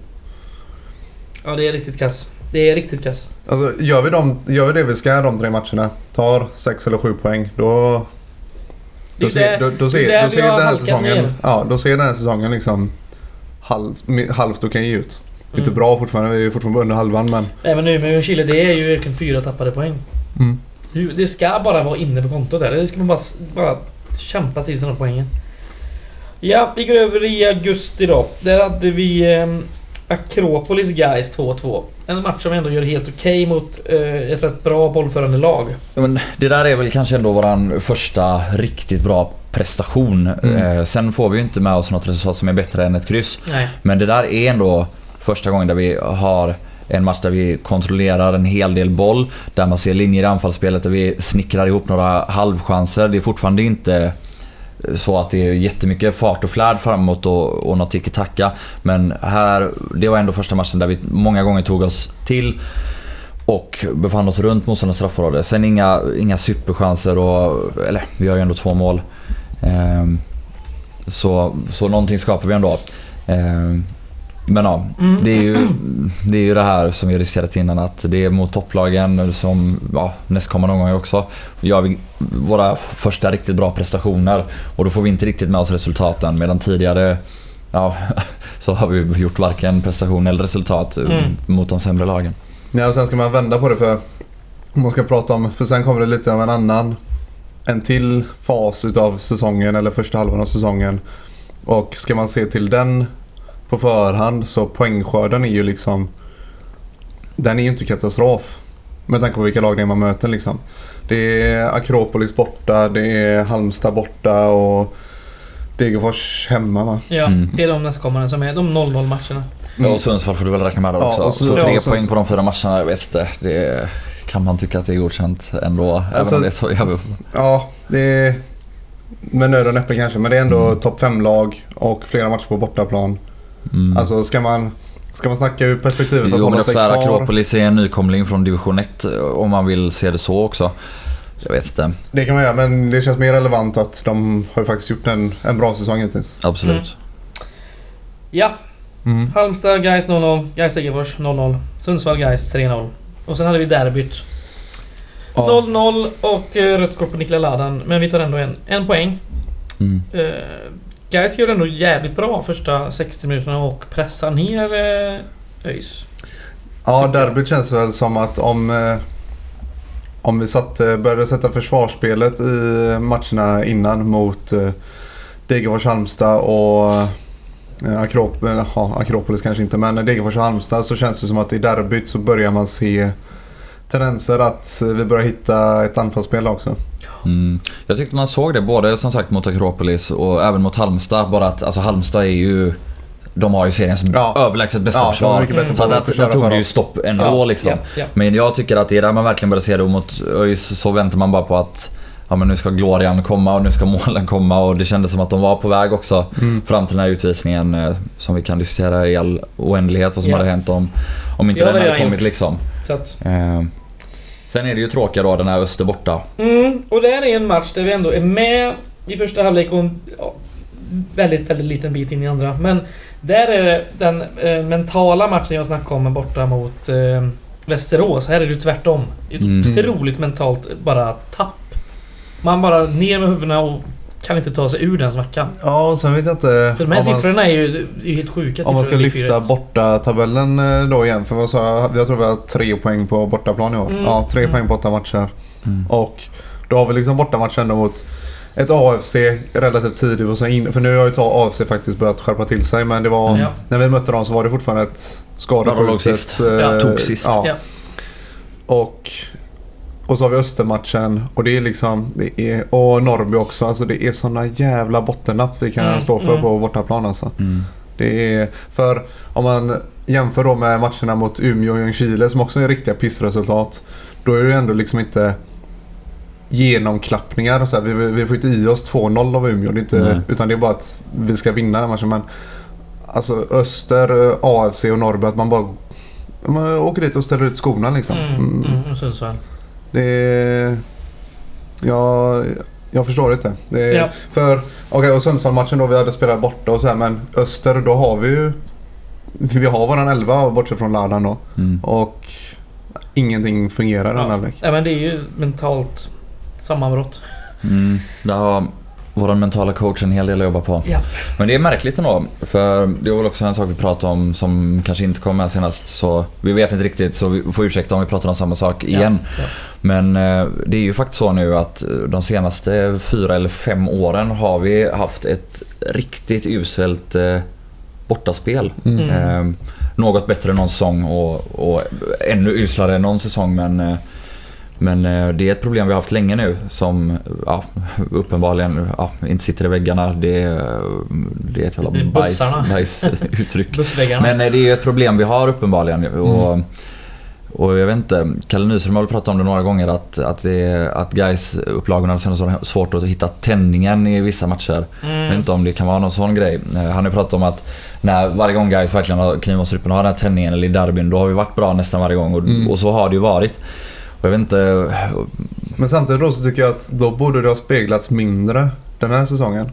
ja det är riktigt kass. Det är riktigt kass. Alltså gör vi, dem, gör vi det vi ska de tre matcherna. Tar sex eller sju poäng. Då... Då ser, då, då ser, då ser den här säsongen... ner. Ja, då ser den här säsongen liksom halv, mi- halvt okej ut. Inte Mm. bra fortfarande. Vi är fortfarande under halvan men... Även Umeå och Ljungskile, det är ju verkligen fyra tappade poäng. Mm. Det ska bara vara inne på kontot där. Det ska man bara, bara kämpa sig till sådana poängen. Ja, vi går över i augusti då. Där hade vi eh, Akropolis Guys 2-2. En match som ändå gör helt okej mot eh, ett rätt bra bollförande lag. Men det där är väl kanske ändå våran första riktigt bra prestation. Mm. Eh, sen får vi ju inte med oss något resultat som är bättre än ett kryss. Nej. Men det där är ändå första gången där vi har en match där vi kontrollerar en hel del boll. Där man ser linjer i anfallsspelet där vi snickrar ihop några halvchanser. Det är fortfarande inte så att det är jättemycket fart och flärd framåt och, och något tiki-taka. Men här, det var ändå första matchen där vi många gånger tog oss till och befann oss runt motståndarnas straffområde. Sen inga, inga superchanser och... Eller, vi har ju ändå två mål. Ehm, så, så någonting skapar vi ändå. Ehm, men ja, Mm. det är, ju, det är ju det här som vi riskerat innan att det är mot topplagen som ja, nästkommande omgångar också. Gör vi våra första riktigt bra prestationer och då får vi inte riktigt med oss resultaten medan tidigare ja, så har vi gjort varken prestation eller resultat Mm. mot de sämre lagen. Ja, och sen ska man vända på det för... Man ska prata om... För sen kommer det lite av en annan... En till fas utav säsongen eller första halvan av säsongen. Och ska man se till den på förhand så poängskörden är ju liksom... Den är ju inte katastrof. Med tanke på vilka lag det är man möter liksom. Det är Akropolis borta, det är Halmstad borta och Degerfors hemma va? Ja, Mm. det är de nästkommande som är de 0-0 matcherna. Ja, och Sundsvall får du väl räkna med där Ja, också. och så, så- tre ja, poäng på de fyra matcherna, jag vet inte. Det kan man tycka att det är godkänt ändå. Alltså- även om det tar jävligt... Ja, det är med nöd och näppe kanske. Men det är ändå Mm. topp 5-lag och flera matcher på bortaplan. Mm. Alltså ska man, ska man snacka ur perspektivet att Jo men hålla sig kvar. Akropolis är en nykomling från division 1 om man vill se det så också. Jag vet inte. Det kan man göra men det känns mer relevant att de har ju faktiskt gjort en, en bra säsong hittills. Absolut. Ja, Mm. Halmstad Guys 0-0, Guys Degerfors 0-0, Sundsvall Guys 3-0. Och sen hade vi derbyt. Ja. 0-0 och eh, rött kort på Niklas Ladan. Men vi tar ändå en, en poäng. Mm. Uh, Gais gör ändå jävligt bra första 60 minuterna och pressar ner eh, ÖIS. Ja, derbyt känns väl som att om, eh, om vi satt, eh, började sätta försvarsspelet i matcherna innan mot Degerfors, Halmstad och Akrop, ja, Akropolis kanske inte men Degerfors och Halmstad så känns det som att i derbyt så börjar man se tendenser att vi börjar hitta ett anfallsspel också. Mm. Jag tyckte man såg det både som sagt mot Akropolis och även mot Halmstad. Bara att alltså, Halmstad är ju... De har ju seriens Ja. överlägset bästa Ja, försvar. Så att, att där tog det ju stopp ändå Ja, liksom. Ja, ja. Men jag tycker att det är där man verkligen börjar se det och mot ÖIS så väntar man bara på att ja, men nu ska glorian komma och nu ska målen komma och det kändes som att de var på väg också Mm. fram till den här utvisningen eh, som vi kan diskutera i all oändlighet vad som Ja. hade hänt om, om inte Det har den hade kommit gjort. liksom. Så att, Eh, sen är det ju tråkiga då den här Öster borta. mm, och det här är en match där vi ändå är med i första halvlek och en ja, väldigt, väldigt liten bit in i andra. Men där är det den eh, mentala matchen jag snackade om borta mot eh, Västerås. Här är det ju tvärtom. Det är ett Mm. otroligt mentalt bara tapp. Man bara ner med huvudena och kan inte ta sig ur den svackan. Ja, och sen vet jag inte För de här om man- siffrorna är ju, är ju helt sjuka Om man ska lyfta 4-1. borta tabellen eh, då igen. För vad sa jag? Jag tror vi har tre poäng på bortaplan i år. Mm. Ja, tre Mm. poäng på åtta matcher. Mm. Och då har vi liksom bortamatch ändå mot ett AFC relativt tidigt. Och sen in, för nu har ju ta AFC faktiskt börjat skärpa till sig. Men det var, Ja. när vi mötte dem så var det fortfarande ett låg skadeskjutet... sist. eh, Ja, tog sist. Ja. Ja. Och, och så har vi Östermatchen och det är liksom... Det är, och Norrby också. Alltså det är såna jävla bottennapp vi kan Mm, stå för mm. på bortaplan alltså. Mm. Det är, för om man jämför då med matcherna mot Umeå och Ljungskile som också är riktiga pissresultat. Då är det ändå liksom inte genomklappningar. och Så här, vi, vi, får inte i oss 2-0 av Umeå. Det är inte, Nej. utan det är bara att vi ska vinna den matchen. Men alltså Öster, AFC och Norrby att man bara man åker dit och ställer ut skorna liksom. Mm, Mm. Det är... Jag, jag förstår inte. Det är, Ja. För, okej och Sundsvall-matchen då vi hade spelat borta och så här men Öster då har vi ju... Vi har våran elva bortsett från Ladan då. Mm. Och ingenting fungerar i den Ja. halvlek. Ja, men det är ju mentalt sammanbrott. Mm. Har vår mentala coach en hel del att jobba på. Ja. Men det är märkligt ändå. För det var väl också en sak vi pratade om som kanske inte kom med senast. Så vi vet inte riktigt så vi får ursäkta om vi pratar om samma sak igen. Ja. Men eh, det är ju faktiskt så nu att eh, de senaste fyra eller fem åren har vi haft ett riktigt uselt eh, bortaspel. Mm. Eh, något bättre någon säsong och, och ännu uslare någon säsong men men eh, det är ett problem vi har haft länge nu som ja, uppenbarligen ja, inte sitter i väggarna. Det, är- det är ett jävla bajs, bajs uttryck. Men eh, det är ju ett problem vi har uppenbarligen. Och, och jag vet inte, Kalle Nyström har pratat om det några gånger att, att, det, att guys upplagorna har svårt att hitta tändningen i vissa matcher. Jag vet mm. inte om det kan vara någon sån grej. Eh, Han har ju pratat om att när varje gång guys verkligen har kniv mot strupen och har den här tändningen eller i derbyn då har vi varit bra nästan varje gång och, Mm. och så har det ju varit. Jag vet inte... Men samtidigt då så tycker jag att då borde det ha speglats mindre den här säsongen.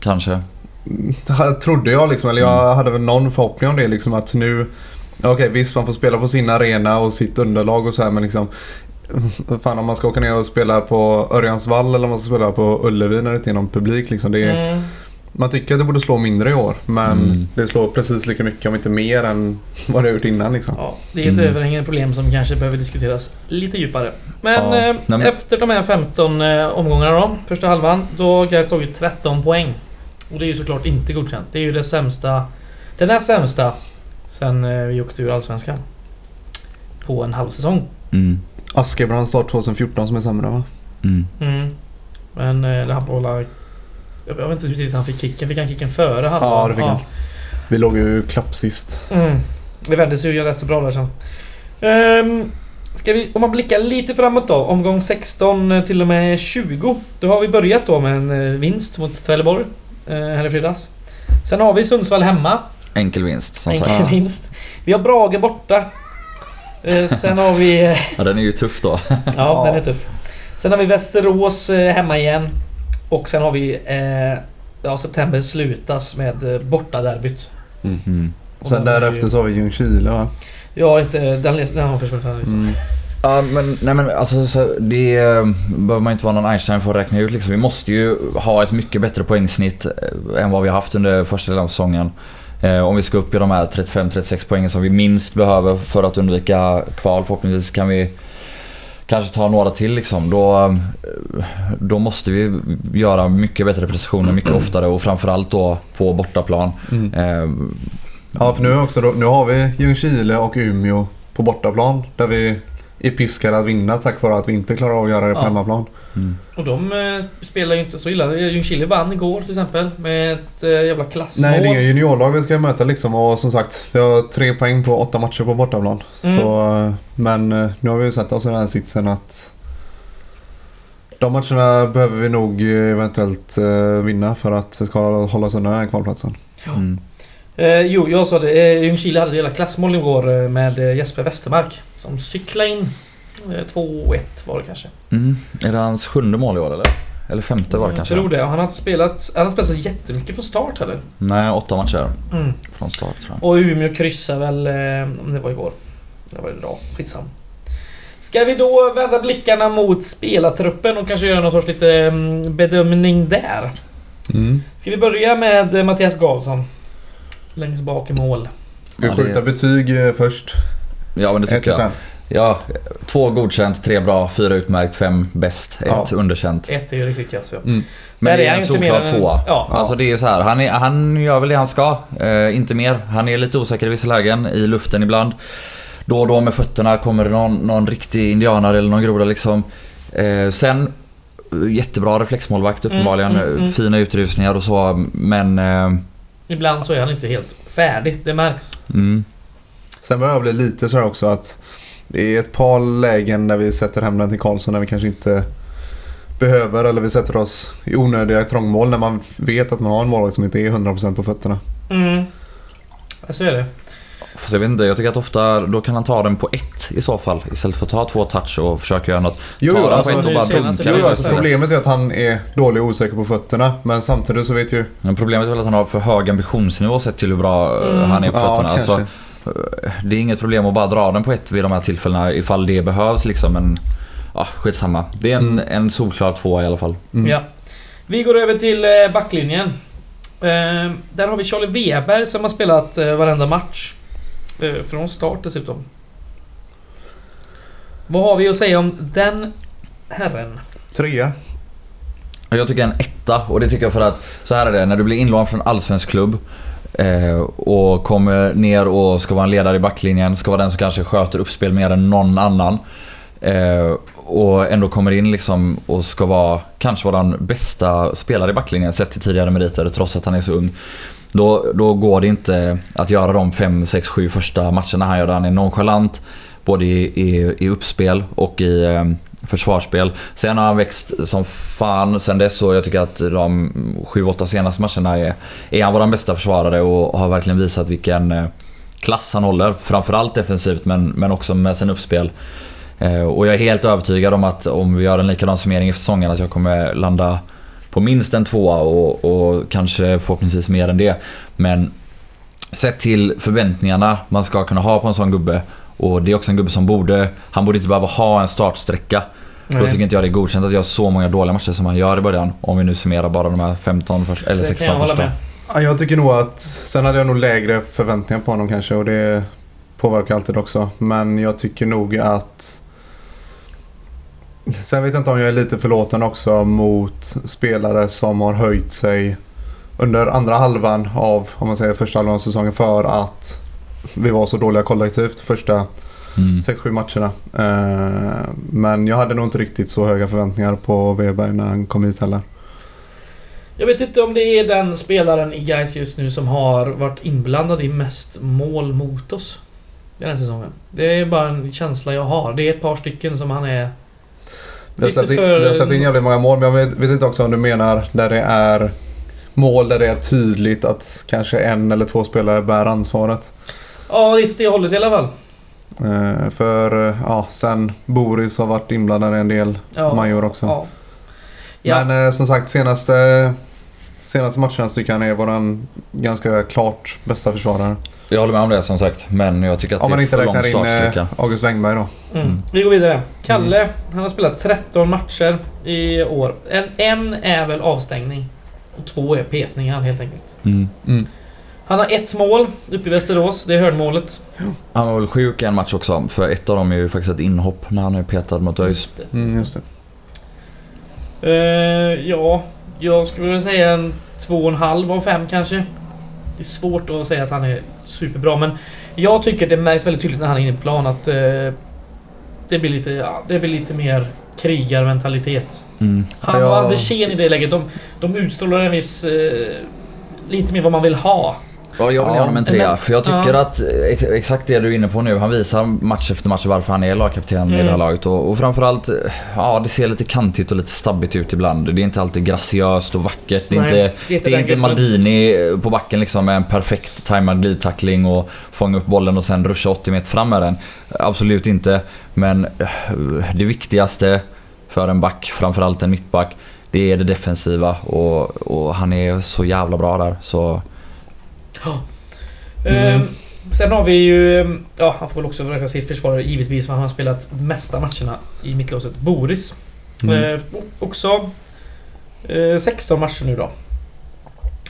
Kanske. Det trodde jag liksom, eller jag hade väl någon förhoppning om det liksom att nu... Okej visst man får spela på sin arena och sitt underlag och så här men liksom... Fan om man ska åka ner och spela på Örjansvall eller om man ska spela på Ullevi när det inte är någon publik liksom. Det är, Mm. Man tycker att det borde slå mindre i år men Mm. det slår precis lika mycket om inte mer än vad det har gjort innan liksom. Ja, det är ett Mm. överhängande problem som kanske behöver diskuteras lite djupare. Men, Ja, eh, men- efter de här 15 eh, omgångarna då, första halvan, då har Gais tagit 13 poäng. Och det är ju såklart inte godkänt. Det är ju det sämsta... Den näst sämsta sen eh, vi åkte ur Allsvenskan. På en halv säsong. Mm. Askebrand start 2014 som är sämre va? Mm. Mm. Men eh, det han får hålla... Jag vet inte hur tidigt han fick kicken. Fick han kicken före halvan? Ja det fick han. Vi låg ju klapp sist. Mm. Det vände sig ju rätt så bra där sen. Um, ska vi, om man blickar lite framåt då. Omgång 16 till och med 20. Då har vi börjat då med en eh, vinst mot Trelleborg. eh, Här i fredags. Sen har vi Sundsvall hemma. Enkel vinst som Enkel sagt. Ja. vinst. Vi har Brage borta. Eh, Sen har vi... eh, Ja, den är ju tuff då. Ja, den är tuff. Sen har vi Västerås eh, hemma igen. Och sen har vi... Eh, ja, september slutas med eh, bortaderbyt. Mm. Och Sen därefter ju- så har vi Ljungskile va? Ja, inte... Den, den har försvunnit. Liksom. Mm. Ja, men, nej, men alltså, så det eh, behöver man inte vara någon Einstein för att räkna ut. Liksom. Vi måste ju ha ett mycket bättre poängsnitt eh, än vad vi har haft under första delen av säsongen. Eh, om vi ska upp i de här 35-36 poängen som vi minst behöver för att undvika kval. Förhoppningsvis kan vi kanske ta några till liksom. Då, eh, då måste vi göra mycket bättre prestationer mycket oftare och framförallt då på bortaplan. Mm. Eh, Ja, för nu, också då, nu har vi Ljungskile och Umeå på bortaplan där vi är piskade att vinna tack vare att vi inte klarar av att göra det på Ja. hemmaplan. Mm. Och de eh, spelar ju inte så illa. Ljungskile vann igår till exempel med ett eh, jävla klassmål. Nej, det är juniorlag vi ska möta liksom och som sagt vi har tre poäng på åtta matcher på bortaplan. Mm. Så, eh, men eh, nu har vi ju sett oss i den här sitsen att de matcherna behöver vi nog eh, eventuellt eh, vinna för att vi ska hålla oss under den här kvalplatsen. Mm. Eh, jo, jag sa det. Eh, Ljungskile hade ett jävla klassmål igår med eh, Jesper Westermark. Som cyklade in. Eh, 2-1 var det kanske. Mm. Är det hans sjunde mål i år eller? Eller femte var det Jag kanske? tror det. Han har inte spelat, han har spelat så jättemycket från start heller. Nej, åtta matcher Mm. från start tror jag. Och Umeå kryssar väl, eh, om det var igår. Det var idag. Skitsam. Ska vi då vända blickarna mot spelartruppen och kanske göra någon sorts lite mm, bedömning där? Ska vi börja med eh, Mattias Gavsson? Längst bak i mål. Ska vi skjuta betyg eh, först? Ja men det 1 till tycker jag. 5. Ja, två godkänt, tre bra, fyra utmärkt, fem bäst, ett Ja. underkänt. Ett är ju riktigt kass ja. Mm. Men det är en solklar än- tvåa. Ja. Alltså det är ju så här, han, är, han gör väl det han ska. Eh, inte mer. Han är lite osäker i vissa lägen, i luften ibland. Då och då med fötterna kommer det någon, någon riktig indianare eller någon groda liksom. Eh, sen eh, jättebra reflexmålvakt uppenbarligen. Mm, mm, mm. Fina utrustningar och så men... Eh, Ibland så är han inte helt färdig. Det märks. mm, Sen börjar jag bli lite så här också att det är ett par lägen där vi sätter hem den till Karlsson när vi kanske inte behöver eller vi sätter oss i onödiga trångmål när man vet att man har en målvakt som inte är 100% på fötterna. Mm. Jag ser det. Fast jag vet inte, jag tycker att ofta då kan han ta den på ett i så fall. Istället för att ta två touch och försöka göra något. Jo, ta jo, den alltså, på ett och bara är Jo, alltså, problemet är att han är dålig och osäker på fötterna men samtidigt så vet ju... Men problemet är väl att han har för hög ambitionsnivå sett till hur bra eh, Mm. han är på Ja, fötterna. kanske. Alltså, det är inget problem att bara dra den på ett vid de här tillfällena ifall det behövs liksom. Men ja, skitsamma. Det är en, Mm. en solklar tvåa i alla fall. Mm. Ja. Vi går över till eh, backlinjen. Eh, där har vi Charlie Weber som har spelat eh, varenda match. Eh, från start dessutom. Vad har vi att säga om den herren? Trea. Jag tycker en etta och det tycker jag för att så här är det. När du blir inlånad från en allsvensk klubb Eh, och kommer ner och ska vara en ledare i backlinjen, ska vara den som kanske sköter uppspel mer än någon annan. Eh, och ändå kommer in liksom och ska vara, kanske vara den bästa spelare i backlinjen sett till tidigare meriter trots att han är så ung. Då, då går det inte att göra de 5, 6, 7 första matcherna han gör. Han är nonchalant både i, i, i uppspel och i eh, försvarsspel. Sen har han växt som fan sen dess och jag tycker att de 7-8 senaste matcherna är, är han vår bästa försvarare och har verkligen visat vilken eh, klass han håller. Framförallt defensivt men, men också med sin uppspel. Eh, och jag är helt övertygad om att om vi gör en likadan summering i säsongen att jag kommer landa på minst en tvåa och, och kanske förhoppningsvis mer än det. Men sett till förväntningarna man ska kunna ha på en sån gubbe och det är också en gubbe som borde, han borde inte behöva ha en startsträcka. Då tycker inte jag det är godkänt att göra så många dåliga matcher som han gör i början. Om vi nu summerar bara de här 15 först, eller Det kan 16 jag första. med. Ja, jag tycker nog att... Sen hade jag nog lägre förväntningar på honom kanske och det påverkar alltid också. Men jag tycker nog att... Sen vet jag inte om jag är lite förlåten också mot spelare som har höjt sig under andra halvan av, om man säger första halvan av säsongen för att vi var så dåliga kollektivt första Mm. 6-7 matcherna. Eh, Men jag hade nog inte riktigt så höga förväntningar på Weber när han kom hit heller. Jag vet inte om det är den spelaren i Gais just nu som har varit inblandad i mest mål mot oss. Den här säsongen. Det är bara en känsla jag har. Det är ett par stycken som han är... Vi har, släppt in, för- har släppt in jävligt många mål men jag vet, vet inte också om du menar där det är mål där det är tydligt att kanske en eller två spelare bär ansvaret. Ja, lite åt det hållet i alla fall. Eh, för eh, ja, sen Boris har varit inblandad i en del. Ja. Major också. Ja. Ja. Men eh, som sagt senaste, senaste matcherna tycker jag han är våran ganska klart bästa försvarare. Jag håller med om det som sagt. Men jag tycker att Om man det är inte för lång räknar in startsträcka. eh, August Wengberg då. Mm. Mm. Vi går vidare. Kalle, han har spelat 13 matcher i år. En, en är väl avstängning. Och två är petningar helt enkelt. Han har ett mål uppe i Västerås. Det är hörnmålet. Han var väl sjuk i en match också. För ett av dem är ju faktiskt ett inhopp när han är petad mot ÖIS. Just det. Mm, just det. Eh, ja, jag skulle vilja säga en två och en halv av fem kanske. Det är svårt att säga att han är superbra men jag tycker det märks väldigt tydligt när han är inne på plan att eh, det blir lite, ja, det blir lite mer krigarmentalitet. Mm. Han Ja. och Andersén i det läget, de, de utstrålar en viss... Eh, lite mer vad man vill ha. Ja, jag vill Ja, honom en trea. För jag tycker ja. att ex, exakt det du är inne på nu. Han visar match efter match varför han är lagkapten i Mm. det här laget. Och, och framförallt, ja det ser lite kantigt och lite stabbigt ut ibland. Det är inte alltid graciöst och vackert. Det är Nej, inte, det är inte det är inte. Maldini på backen liksom med en perfekt tajmad glidtackling och fånga upp bollen och sen ruscha 80 meter fram med den. Absolut inte. Men eh, det viktigaste för en back, framförallt en mittback, det är det defensiva och, och han är så jävla bra där. Så Mm. Eh, sen har vi ju... Ja, han får väl också räkna sig försvarare givetvis för han har spelat mesta matcherna i mittlåset. Boris. Mm. Eh, också eh, 16 matcher nu då.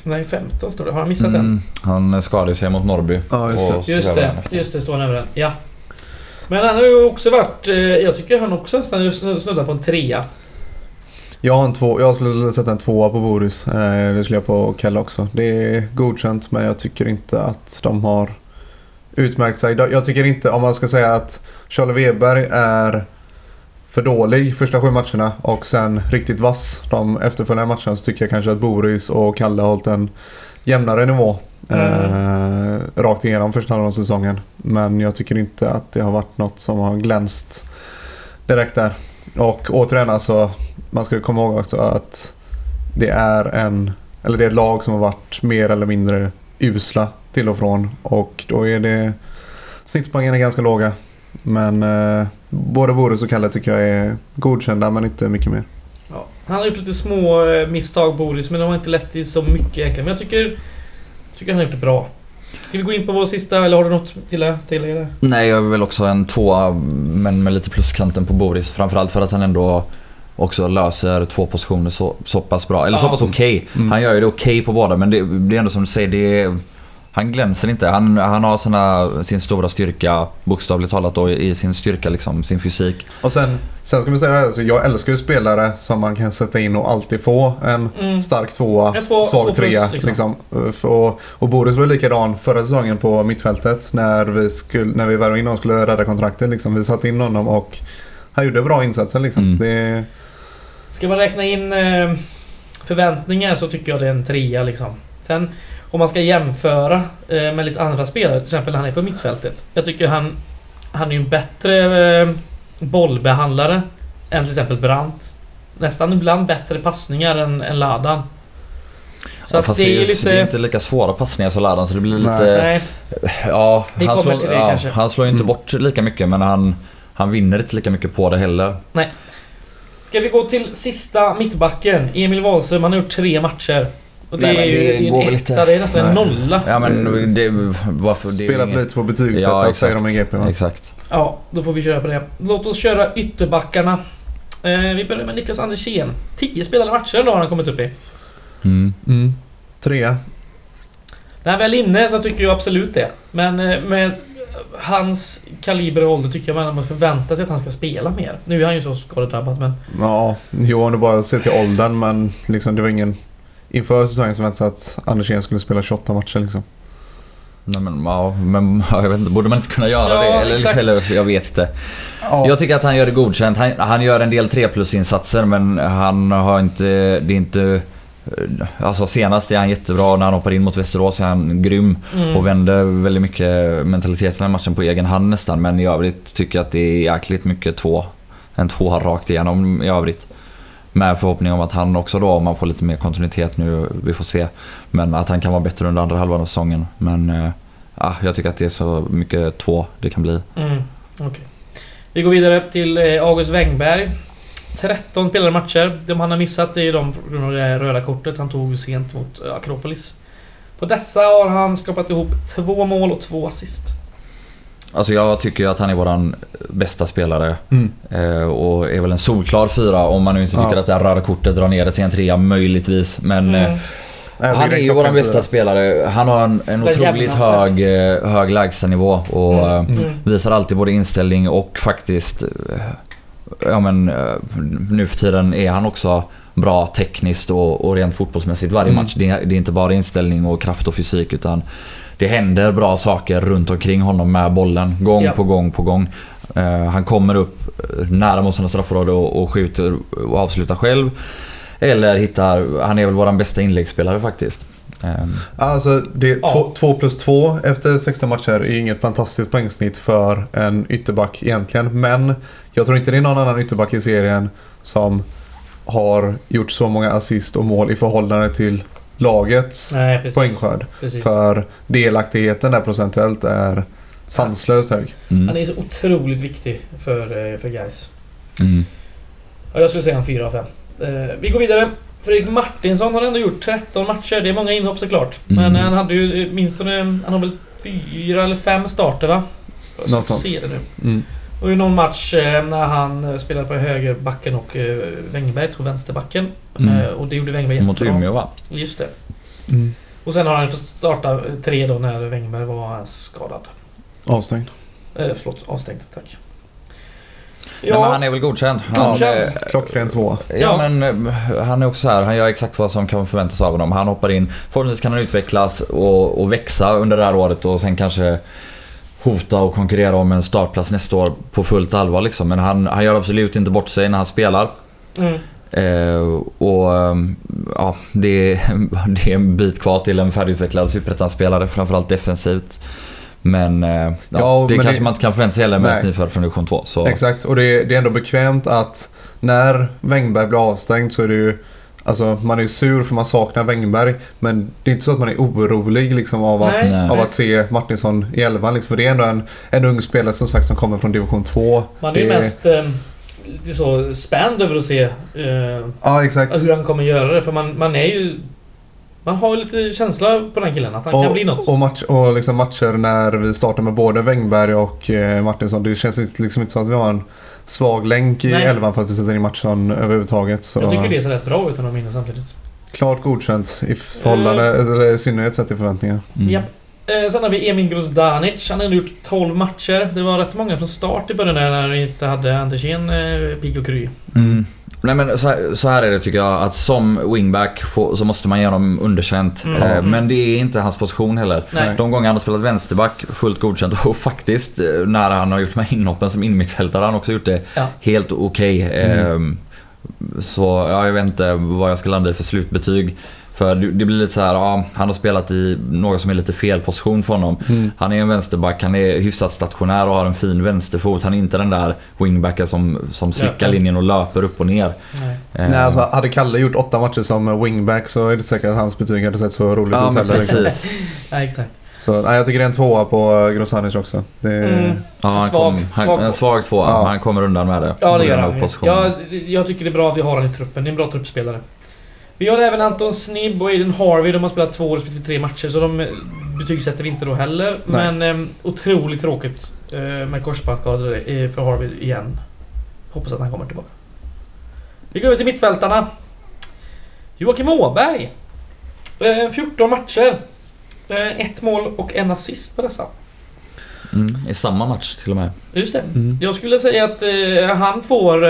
Nej, 15 står det. Har han missat en? Mm, han skadade sig mot Norrby. Ja, just det. Just det, just det står han över den. Ja. Men han har ju också varit... Eh, jag tycker han också nästan snuddar på en trea. Jag, har en två, jag skulle sätta en tvåa på Boris. Eh, det skulle jag på Kelle också. Det är godkänt men jag tycker inte att de har utmärkt sig. Jag tycker inte, om man ska säga att Charlie Weber är för dålig första sju matcherna och sen riktigt vass de efterföljande matcherna så tycker jag kanske att Boris och Kalle har hållit en jämnare nivå. Eh, rakt igenom första halvan av säsongen. Men jag tycker inte att det har varit något som har glänst direkt där. Och återigen alltså, man ska komma ihåg också att det är en, eller det är ett lag som har varit mer eller mindre usla till och från. Och då är det, snittpoängen är ganska låga. Men eh, både Boris och Kalle tycker jag är godkända men inte mycket mer. Ja. Han har gjort lite små eh, misstag Boris, men de har inte lett till så mycket egentligen. Men jag tycker... Tycker han har gjort det bra. Ska vi gå in på vår sista, eller har du något till tillägga? Nej, jag vill också en tvåa men med lite pluskanten på Boris. Framförallt för att han ändå också löser två positioner så, så pass bra. Eller så Ja. pass okej. Mm. Han gör ju det okej på båda men det, det är ändå som du säger, det är, han glänser inte. Han, han har sina, sin stora styrka, bokstavligt talat då, i sin styrka liksom, sin fysik. Och sen, sen ska vi säga det här, alltså, jag älskar ju spelare som man kan sätta in och alltid få en Mm. stark tvåa, får- svag får plus, trea. liksom. Liksom. Och, och Boris var likadan förra säsongen på mittfältet när vi, skulle, när vi värvade in honom och skulle rädda kontraktet. Liksom. Vi satte in honom och han gjorde bra insatser. Liksom. Mm. Det, Ska man räkna in eh, förväntningar så tycker jag det är en trea liksom. Sen om man ska jämföra eh, med lite andra spelare, till exempel när han är på mittfältet. Jag tycker han, han är ju en bättre eh, bollbehandlare än till exempel Brandt. Nästan ibland bättre passningar än, än Ladan. Så att Fast det är ju lite... det är inte lika svåra passningar som Ladan så det blir Nej. lite... Nej, Ja, Vi han slår, till det ja, kanske. han slår ju inte Mm. bort lika mycket men han, han vinner inte lika mycket på det heller. Ska vi gå till sista mittbacken? Emil Wahlström, han har gjort tre matcher. Och det Nej, är ju det det är går en etta, det är nästan en nolla. Ja men det... Varför, det är spelar inget- för lite på betygsättas Ja, exakt. säger de i GP. Va? Exakt. Ja, då får vi köra på det. Låt oss köra ytterbackarna. Eh, vi börjar med Niklas Andersén. 10 spelade matcher ändå har han kommit upp i. Mm. Mm. Trea. När han väl är inne så tycker jag absolut det. Men eh, med hans kaliber och ålder tycker jag man måste förvänta sig att han ska spela mer. Nu är han ju så skadedrabbad men... Ja, jo om du bara ser till åldern men liksom, det var ingen inför säsongen som väntade sig att Andersén skulle spela 28 matcher. Liksom. Nej men, ja, men ja, jag vet inte, borde man inte kunna göra Ja, det? Eller, exakt. eller jag vet inte. Ja. Jag tycker att han gör det godkänt. Han, han gör en del 3 plus insatser men han har inte... Det är inte... Alltså senast är han jättebra. När han hoppar in mot Västerås är han grym. Mm. Och vänder väldigt mycket mentaliteten i matchen på egen hand nästan. Men i övrigt tycker jag att det är jäkligt mycket två. En tvåa rakt igenom i övrigt. Med förhoppning om att han också då, om man får lite mer kontinuitet nu, vi får se. Men att han kan vara bättre under andra halvan av säsongen. Men eh, ja, jag tycker att det är så mycket två det kan bli. Mm, okej. Vi går vidare till eh, August Wengberg. 13 spelade matcher. De han har missat är ju de på grund av det röda kortet han tog sent mot eh, Akropolis. På dessa har han skapat ihop två mål och två assist. Alltså jag tycker ju att han är våran bästa spelare. Mm. Eh, och är väl en solklar fyra om man nu inte tycker Ja. att det här röda kortet drar ner det till en trea möjligtvis. Men eh, Mm. Jag han är ju våran bästa spelare. Han har en, en otroligt hög, eh, hög lägstanivå och Mm. eh, Mm. visar alltid både inställning och faktiskt... Ja men eh, nu för tiden är han också bra tekniskt och, och rent fotbollsmässigt varje Mm. match. Det, är- det är inte bara inställning och kraft och fysik utan det händer bra saker runt omkring honom med bollen. Gång Ja. på gång på gång. Eh, han kommer upp nära mot sina straffområde och, och skjuter och avslutar själv. Eller hittar... Han är väl våran bästa inläggsspelare faktiskt. Ehm, Alltså, det Ja. två, två plus två efter 16 matcher är inget fantastiskt poängsnitt för en ytterback egentligen. Men jag tror inte det är någon annan ytterback i serien som har gjort så många assist och mål i förhållande till lagets Nej, precis. poängskörd. precis. För delaktigheten där procentuellt är sanslöst hög. mm, Han är så otroligt viktig för, eh, för guys. mm. Ja, jag skulle säga en 4 av 5. Eh, vi går vidare. Fredrik Martinsson har ändå gjort 13 matcher. Det är många inhopp såklart. Mm. Men han hade ju eh, minst han har väl fyra eller fem starter va? Jag ska Något sånt. se det nu. Mm. Och i någon match eh, när han eh, spelade på högerbacken och eh, Wängberg tog vänsterbacken. Mm. Eh, och det gjorde Wängberg Mot jättebra. Umeå va? Just det. Mm. Och sen har han fått starta eh, tre då när Wängberg var skadad. Avstängd. Eh, förlåt, avstängd. Tack. Ja. men han är väl godkänd. Han, Godkänd. eh, Klockren tvåa. Ja, Ja. men eh, han är också så här, han gör exakt vad som kan förväntas av honom. Han hoppar in, förhoppningsvis kan han utvecklas och, och växa under det här året och sen kanske hota och konkurrera om en startplats nästa år på fullt allvar liksom. Men han, han gör absolut inte bort sig när han spelar. Mm. Eh, och eh, ja, det är, det är en bit kvar till en färdigutvecklad superettan-spelare, framförallt defensivt. Men, eh, ja, Ja, det men kanske det- man inte kan förvänta sig heller med Nej. ett nyfödd från division 2. Så. Exakt, och det är, det är ändå bekvämt att när Wängberg blir avstängd så är det ju Alltså man är ju sur för man saknar Wängberg men det är inte så att man är orolig liksom av att, Nej. Nej. av att se Martinsson i elvan. Liksom, för det är ändå en, en ung spelare som sagt som kommer från division 2. Man är ju Det- mest eh, lite så spänd över att se eh, Ja exakt. hur han kommer göra det. För man, man är ju... Man har ju lite känsla på den killen att han kan bli något. och, match, och liksom matcher när vi startar med både Wängberg och eh, Martinsson. Det känns liksom inte som att vi har en svag länk i Nej. elvan för att vi sätter in Mattinsson överhuvudtaget. Så Jag tycker det ser rätt bra ut utan att minnas samtidigt. klart godkänt i förhållande, eller i synnerhet sett i förväntningar. Mm. Japp. Eh, sen har vi Emin Grozdanic. Han har gjort 12 matcher. Det var rätt många från start i början där när vi inte hade Andersén eh, pigg och kry. Mm. Nej men så här, så här är det tycker jag att som wingback så måste man ge honom underkänt. Mm. Eh, men det är inte hans position heller. Nej. De gånger han har spelat vänsterback, fullt godkänt. Och faktiskt eh, när han har gjort de här inhoppen som innermittfältare har han också gjort det Ja. helt okej. Mm. Eh, Så ja, jag vet inte vad jag ska landa i för slutbetyg. För det blir lite så här, ja, han har spelat i något som är lite fel position för honom. Mm. Han är en vänsterback, han är hyfsat stationär och har en fin vänsterfot. Han är inte den där wingbacken som, som slickar Löper. linjen och löper upp och ner. Nej. Eh, Nej, alltså, hade Kalle gjort åtta matcher som wingback så är det säkert att hans betyg hade sett så roligt Ja ut heller. liksom. precis. Nej, exakt. Så nej, jag tycker det är en tvåa på Grosanic också. Det är, Mm. Ja, han Svag- kom, han, svag en svag tvåa, Ja. men han kommer undan med det. Ja, det gör han. Jag, jag tycker det är bra att vi har honom i truppen. Det är en bra truppspelare. Vi har även Anton Snibb och Aiden Harvey. De har spelat två respektive tre matcher, så de eh, betygsätter vi inte då heller. Nej. Men eh, otroligt tråkigt eh, med korsbandsskador eh, för Harvey igen. Hoppas att han kommer tillbaka. Vi går över till mittfältarna. Joakim Åberg. Eh, 14 matcher. Eh, ett mål och en assist på dessa. Mm, I samma match till och med. Just det. Mm. Jag skulle säga att eh, han får...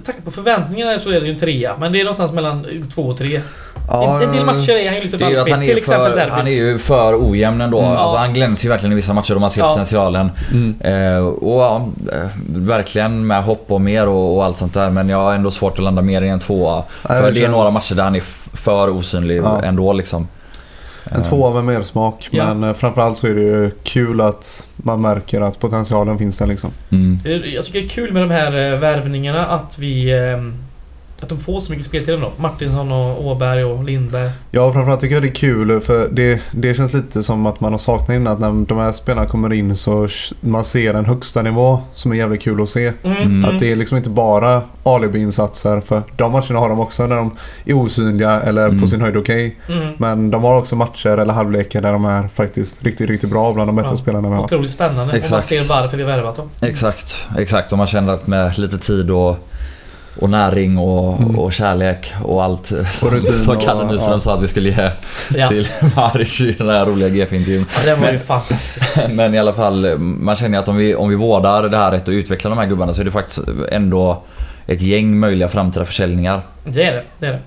Eh, Tacka på förväntningarna så är det ju en trea, men det är någonstans mellan två och tre. Ja, en, en del matcher är han ju lite Det är ju att valpig, han till är, exempel för, derbyt. han är ju för ojämn ändå. Mm. Alltså, Ja. han glänser ju verkligen i vissa matcher och man ser Ja. potentialen. Mm. Eh, och ja, eh, verkligen med hopp och mer och, och allt sånt där. Men jag har ändå svårt att landa mer i en tvåa. För det det är känns- några matcher där han är för osynlig Ja. ändå liksom. En tvåa med mer smak Ja. men eh, framförallt så är det ju kul att man märker att potentialen finns där liksom. Mm. Är- Jag tycker det är kul med de här eh, värvningarna att vi... Att de får så mycket speltid ändå. Martinsson och Åberg och Lindberg. Ja, framförallt tycker jag det är kul för det, det känns lite som att man har saknat innan att när de här spelarna kommer in så man ser en högsta nivå som är jävligt kul att se. Mm. Mm. Att det är liksom inte bara alibi-insatser för de matcherna har de också när de är osynliga eller Mm. på sin höjd okej. Mm. Men de har också matcher eller halvlekar där de är faktiskt riktigt, riktigt bra bland de bättre Ja. spelarna vi har. Otroligt spännande. Och man Exakt. ser varför vi värvat dem. Exakt, exakt. Och man känner att med lite tid och, och näring och, Mm. och kärlek och allt som, rutin som och- Kalle Nyström ja. sa att vi skulle ge Ja, till Maric i den här roliga GP-intervjun. ja den var ju Men- fantastisk. Men i alla fall, man känner ju att om vi, om vi vårdar det här rätt och utvecklar de här gubbarna så är det faktiskt ändå ett gäng möjliga framtida försäljningar. Det är det. det, är det.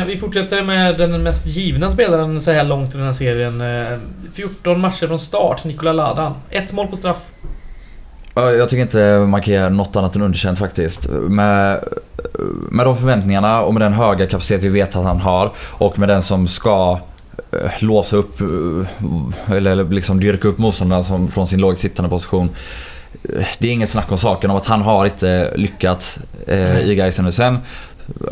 Eh, vi fortsätter med den mest givna spelaren så här långt i den här serien. Eh, 14 matcher från start, Nikola Ladan. Ett mål på straff. Ja, Jag tycker inte man kan ge något annat än underkänt faktiskt. Med, med de förväntningarna och med den höga kapacitet vi vet att han har och med den som ska eh, låsa upp eh, eller liksom dyrka upp motståndarna som, från sin lågt sittande position. Eh, Det är inget snack om saken om att han har inte lyckats eh, i Gaisen och sen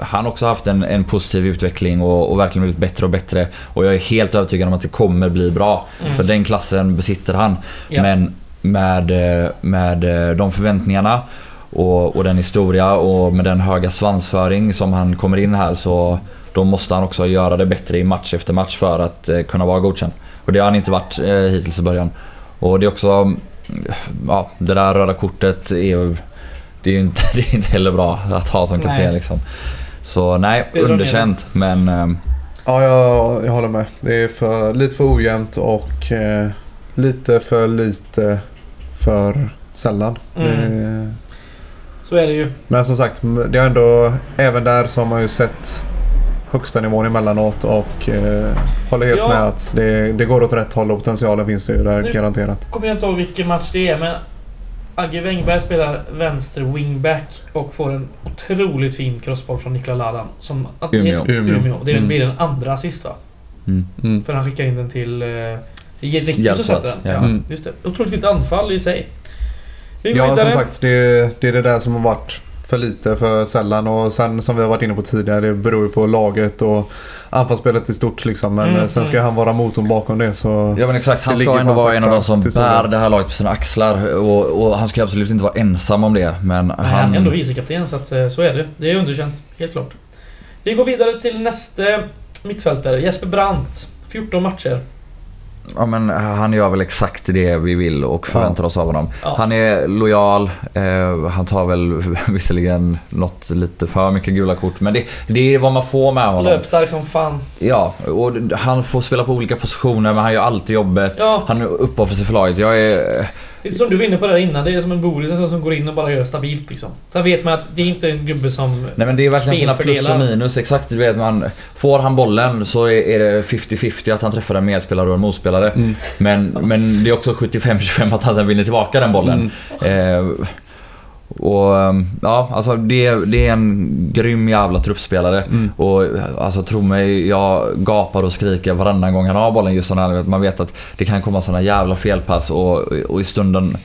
han har också haft en, en positiv utveckling och, och verkligen blivit bättre och bättre. Och jag är helt övertygad om att det kommer bli bra. Mm. För den klassen besitter han. Ja. Men med, eh, med eh, de förväntningarna och, och den historia och med den höga svansföring som han kommer in här så då måste han också göra det bättre i match efter match för att eh, kunna vara godkänd. Och det har han inte varit eh, hittills i början. Och det är också... mm, Ja, det där röda kortet är ju... Det är ju inte, det är inte heller bra att ha som kapten Nej. liksom. Så nej, underkänt. Men eh, Ja, jag, jag håller med. Det är för, lite för ojämnt och eh, lite för lite för sällan. Mm. Det, Så är det ju. men som sagt, det är ändå, även där så har man ju sett högsta nivån emellanåt och eh, håller helt Ja. med att det, det går åt rätt håll och potentialen finns ju där Nu- garanterat. Kommer jag inte ihåg vilken match det är men Agge Wengberg spelar vänster wingback och får en otroligt fin crossboll från Nikola Ladan. Som att Umeå. Umeå. Umeå. Det Mm. blir den andra assist va? mm. Mm. För han skickar in den till... Eh, Som Hjälpsatt, sätter den. ja. Mm. just det. Otroligt fint anfall i sig. Ja, som sagt, det, det är det där som har varit för lite för sällan och sen som vi har varit inne på tidigare, det beror ju på laget och anfallsspelet i stort liksom. Men Mm, sen ska mm. han vara motorn bakom det så... Ja men exakt, han ska ligger ändå vara en av de som bär det här laget på sina axlar och, och han ska absolut inte vara ensam om det. Men Men han är han... ändå vicekapten så att eh, så är det. Det är underkänt. Helt klart. Vi går vidare till nästa mittfältare. Jesper Brandt. 14 matcher. Ja men han gör väl exakt det vi vill och förväntar oss av honom. Ja. Han är lojal, eh, han tar väl visserligen något lite för mycket gula kort men det, det är vad man får med honom. Löpstark som fan. Ja, och han får spela på olika positioner men han gör alltid jobbet. Ja, Han uppoffrar sig för laget. Jag är... lite som du var inne på där innan. Det är som en sån som går in och bara gör det stabilt liksom. Sen vet man att det är inte en gubbe som... Nej men det är verkligen sina plus och minus. Exakt, du vet man... Får han bollen så är är det 50-50 att han träffar en medspelare och en motspelare. Mm. Men, men det är också 75-25 att han sen vinner tillbaka den bollen. Mm. Eh, och ja, alltså det, det är en grym jävla truppspelare. Mm. Och alltså tro mig, jag gapar och skriker varannan gång han har bollen just här. Man vet att det kan komma sådana jävla felpass och, och i stunden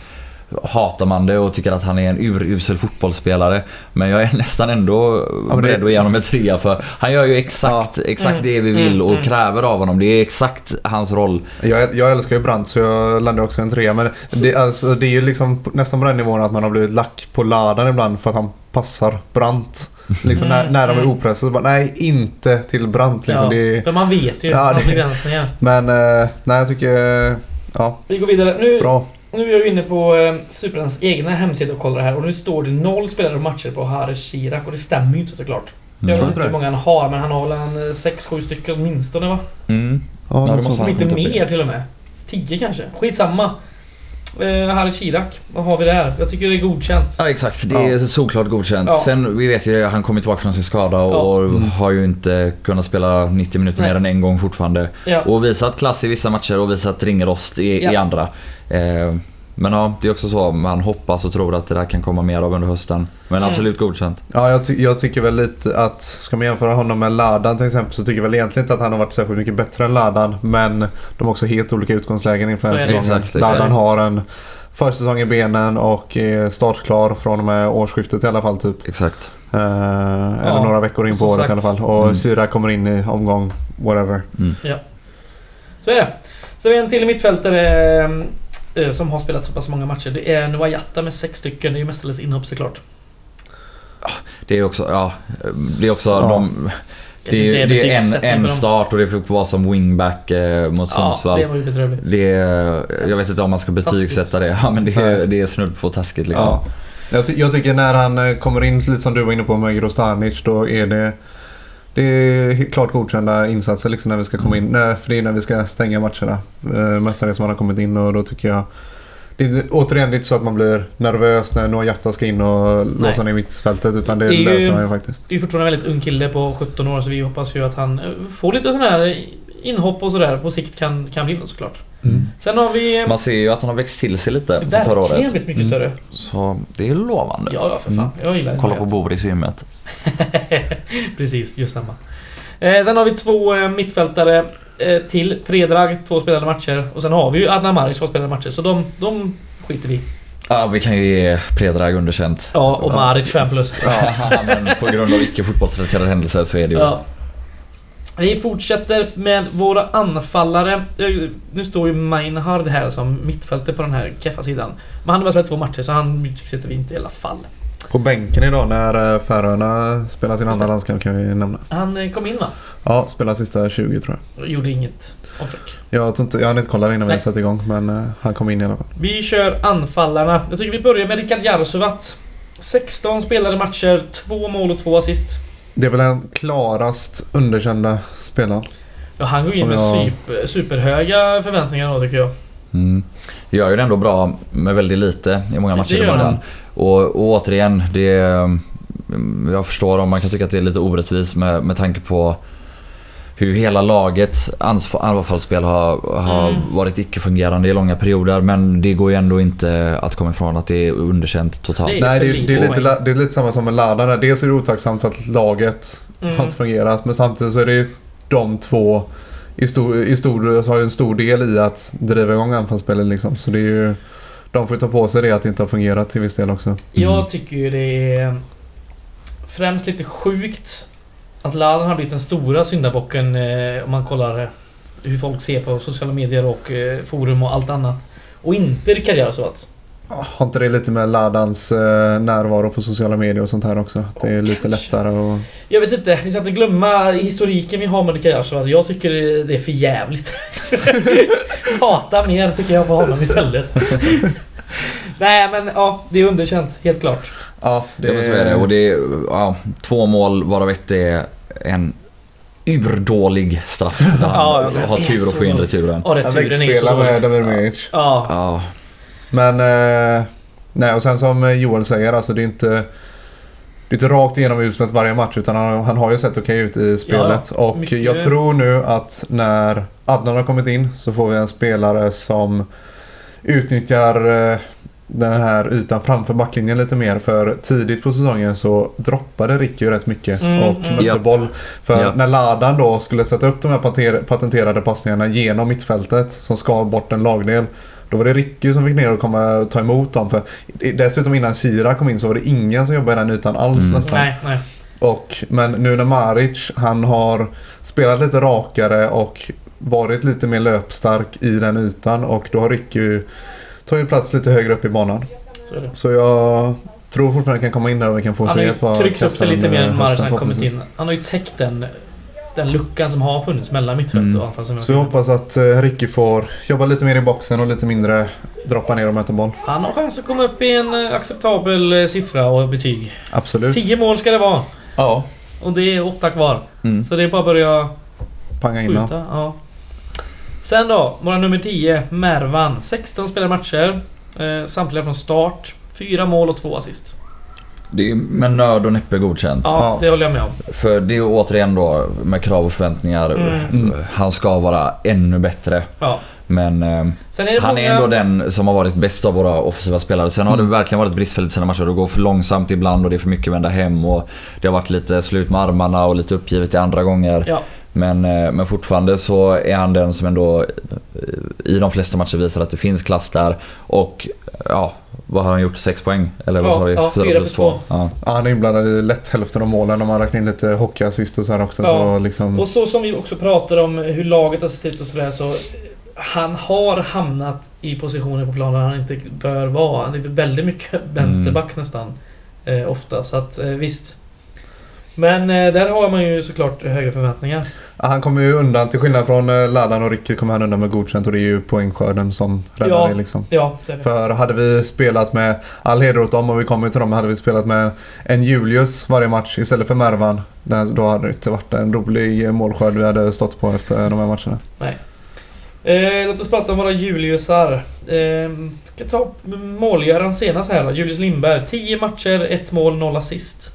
hatar man det och tycker att han är en urusel fotbollsspelare. Men jag är nästan ändå det- beredd att ge honom en trea för han gör ju exakt, exakt Mm, det vi vill mm, och mm. kräver av honom. Det är exakt hans roll. Jag, jag älskar ju Brandt så jag landar också en trea. Men det, alltså, det är ju liksom nästan på den nivån att man har blivit lack på ladan ibland för att han passar Brandt. Liksom när, Mm, när de är mm. opressade så bara nej inte till Brandt. Liksom. ja, Det för man vet ju Ja, hans det- begränsningar. men eh, nej jag tycker, ja Vi går vidare. Nu, bra. Nu är jag inne på eh, Superens egna hemsida och kollar här och nu står det noll spelare och matcher på Haris Chirac och det stämmer ju inte såklart. Jag Mm. vet tror inte hur många han har men han har väl en 6-7 stycken åtminstone va? Mm. Ja, det något måste inte i. mer till och med. 10 kanske. Skitsamma. Eh, Haris Chirac. Vad har vi där? Jag tycker det är godkänt. Ja exakt, det är såklart godkänt. Ja. Sen vi vet ju att han kommer tillbaka från sin skada och, Ja. och Mm. har ju inte kunnat spela 90 minuter Nej. mer än en gång fortfarande. Ja. Och visat klass i vissa matcher och visat ringerost i, Ja. i andra. Eh, men ja, det är också så man hoppas och tror att det där kan komma mer av under hösten. Men Mm. absolut godkänt. Ja, jag, ty- jag tycker väl lite att ska man jämföra honom med Ladan till exempel så tycker jag väl egentligen inte att han har varit särskilt mycket bättre än Ladan. Men de har också helt olika utgångslägen inför den Så är det. säsongen. Exakt, exakt. Ladan har en försäsong i benen och är startklar från och med årsskiftet i alla fall typ. Exakt. eller några veckor in på året sagt. i alla fall. Och Mm. Syra kommer in i omgång whatever. Så är det. Så har vi en till mittfältare eh, som har spelat så pass många matcher. Det är Nuayata med sex stycken. Det är ju mestadels inhopp såklart. Det är också, ja, det är också Ja. de... Det är, det är en, en start och det fick vara som wingback eh, mot Ja, Sundsvall. det var ju bedrövligt. det är, jag vet inte om man ska betygsätta det. Ja, men det är, det är snudd på taskigt liksom. Ja. Jag, ty- jag tycker när han eh, kommer in lite som du var inne på med Grostanic då är det det är klart godkända insatser liksom när vi ska komma in. Nej, för det är när vi ska stänga matcherna. Eh, mestadels som han har kommit in och då tycker jag det är återigen det är inte så att man blir nervös när Noah Jatta ska in och låsa ner mittfältet utan det, Det är löser han ju faktiskt. Det är fortfarande en väldigt ung kille på 17 år så vi hoppas ju att han eh, får lite sån här inhopp och sådär på sikt kan, kan bli något såklart. Mm. Sen har vi... eh, Man ser ju att han har växt till sig lite sen förra Verkligen året. blivit mycket Mm. större. Så det är lovande. Ja, ja, för fan. Jag gillar Kolla på det. Boris i gymmet. Precis, just samma. Eh, sen har vi två eh, mittfältare eh, till. Predrag, två spelade matcher. Och sen har vi ju Adnan Maric, två spelade matcher. Så de, de skiter vi. Ja, vi kan ju ge Predrag underkänt. Ja, och Maric 5 plus. Ja, men på grund av icke fotbollsrelaterade händelser så är det ju... Ja. Vi fortsätter med våra anfallare. Eh, Nu står ju Meinhard här som mittfältare på den här keffa sidan. Men han har bara spelat två matcher så han betygsätter vi inte i alla fall. På bänken idag när eh, Färöarna spelar sin andra landskamp kan vi nämna. Han eh, kom in va? Ja, spelar sista 20 tror jag. Gjorde inget avtryck. Jag, tror inte, jag hann inte kolla innan Nej. vi satte igång men han kom in i alla fall. Vi kör anfallarna. Jag tycker vi börjar med Rikard Jarsuvat. 16 spelade matcher, två mål och två assist. Det är väl den klarast underkända spelaren. Ja, han går in med jag- super, superhöga förväntningar då tycker jag. Mm. Gör ju det ändå bra med väldigt lite i många matcher i gör han. början. Och, och återigen, det... mm, Jag förstår om man kan tycka att det är lite orättvist med, med tanke på hur hela lagets anfallsspel har, har Mm. varit icke-fungerande i långa perioder. Men det går ju ändå inte att komma ifrån att det är underkänt totalt. Nej. Det, det, är lite, det är lite samma som med Lada. Dels är det otacksamt för att laget har Mm. inte fungerat men samtidigt så är det ju de två i stor, i stor, så har ju en stor del i att driva igång anfallsspelet liksom. Så det är ju... De får ju ta på sig det att det inte har fungerat till viss del också. Jag tycker ju det är främst lite sjukt att Ladan har blivit den stora syndabocken eh, om man kollar eh, hur folk ser på sociala medier och eh, forum och allt annat. Och inte Rikard Jarsuvat. Har inte det lite med Ladans eh, närvaro på sociala medier och sånt här också? Att det är lite lättare och... Jag vet inte, vi ska inte glömma historiken vi har med Rikard Jarsuvat. Jag tycker det är för jävligt. Hata mer tycker jag på honom istället. Nej men ja, det är underkänt. Helt klart. Ja, Det är... Så är det. Och det är ja, två mål varav ett är en urdålig straff. Där han Ja, det har tur att få in returen. Han returen är så växtspelar med dålig. Damir. Ja. Ja, Men... Eh, nej, och sen som Joel säger, alltså det är inte... Det är inte rakt igenom uselt varje match utan han, han har ju sett okej ut i spelet. och mycket- jag tror nu att när Adnan har kommit in så får vi en spelare som utnyttjar eh, den här ytan framför backlinjen lite mer. För tidigt på säsongen så droppade Ricky ju rätt mycket Mm, och mm. mötte Japp. boll. För Japp. när Ladan då skulle sätta upp de här patenterade passningarna genom mittfältet som skar bort en lagdel. Då var det Ricky som fick ner och komma och ta emot dem. För dessutom innan Sira kom in så var det ingen som jobbade i den ytan alls Mm. nästan. Nej, nej. Och, men nu när Maric, han har spelat lite rakare och varit lite mer löpstark i den ytan och då har Ricky tagit plats lite högre upp i banan. Så är det. Så jag tror fortfarande kan komma in där och vi kan få Han har se ju ett par tryckt upp det kassar lite mer än när han kommit in. Han har ju täckt den, den luckan som har funnits mellan mittfält Mm. och anfall. som Så vi hoppas att eh, Ricky får jobba lite mer i boxen och lite mindre droppa ner och möta boll. Han har chans att komma upp i en eh, acceptabel eh, siffra och betyg. Absolut. 10 mål ska det vara. ja. Och det är åtta kvar. Mm. Så det är bara att börja Panga in skjuta. Ja. Sen då, våra nummer 10, Mervan. 16 spelade matcher. Eh, samtliga från start. Fyra mål och två assist. Det är med nöd och näppe godkänt. Ja, det håller jag med om. För det är återigen då med krav och förväntningar. Mm. Han ska vara ännu bättre. Ja. Men eh, Sen är han många... är ändå den som har varit bäst av våra offensiva spelare. Sen har det verkligen varit bristfälligt sina matcher. Det går för långsamt ibland och det är för mycket vända hem. Och det har varit lite slut med armarna och lite uppgivet i andra gånger. Ja. Men, eh, men fortfarande så är han den som ändå eh, i de flesta matcher visar att det finns klass där. Och ja, vad har han gjort? 6 poäng? Eller vad sa vi? ja, Fyra fyra plus plus två. två. Ja. Ja, han är inblandad i lätt hälften av målen om man räknar in lite hockeyassist och så här också. Ja. Så liksom, Och så som vi också pratar om hur laget har sett ut och sådär så... Han har hamnat i positioner på planen han inte bör vara. Han är väldigt mycket vänsterback nästan. Eh, ofta, så att eh, visst. Men eh, där har man ju såklart högre förväntningar. ja, han kommer ju undan, till skillnad från eh, Ladan och Ricky kommer han undan med godkänt och det är ju poängskörden som räddar Ja. det liksom. Ja, det. För hade vi spelat med, all heder åt dem och vi kommer till dem, hade vi spelat med en Julius varje match istället för Mervan. Då hade det inte varit en rolig målskörd vi hade stått på efter de här matcherna. Eh, låt oss prata om våra Juliusar. Eh, ska ta målgöraren senast här då. Julius Lindberg. 10 matcher, ett mål, noll assist.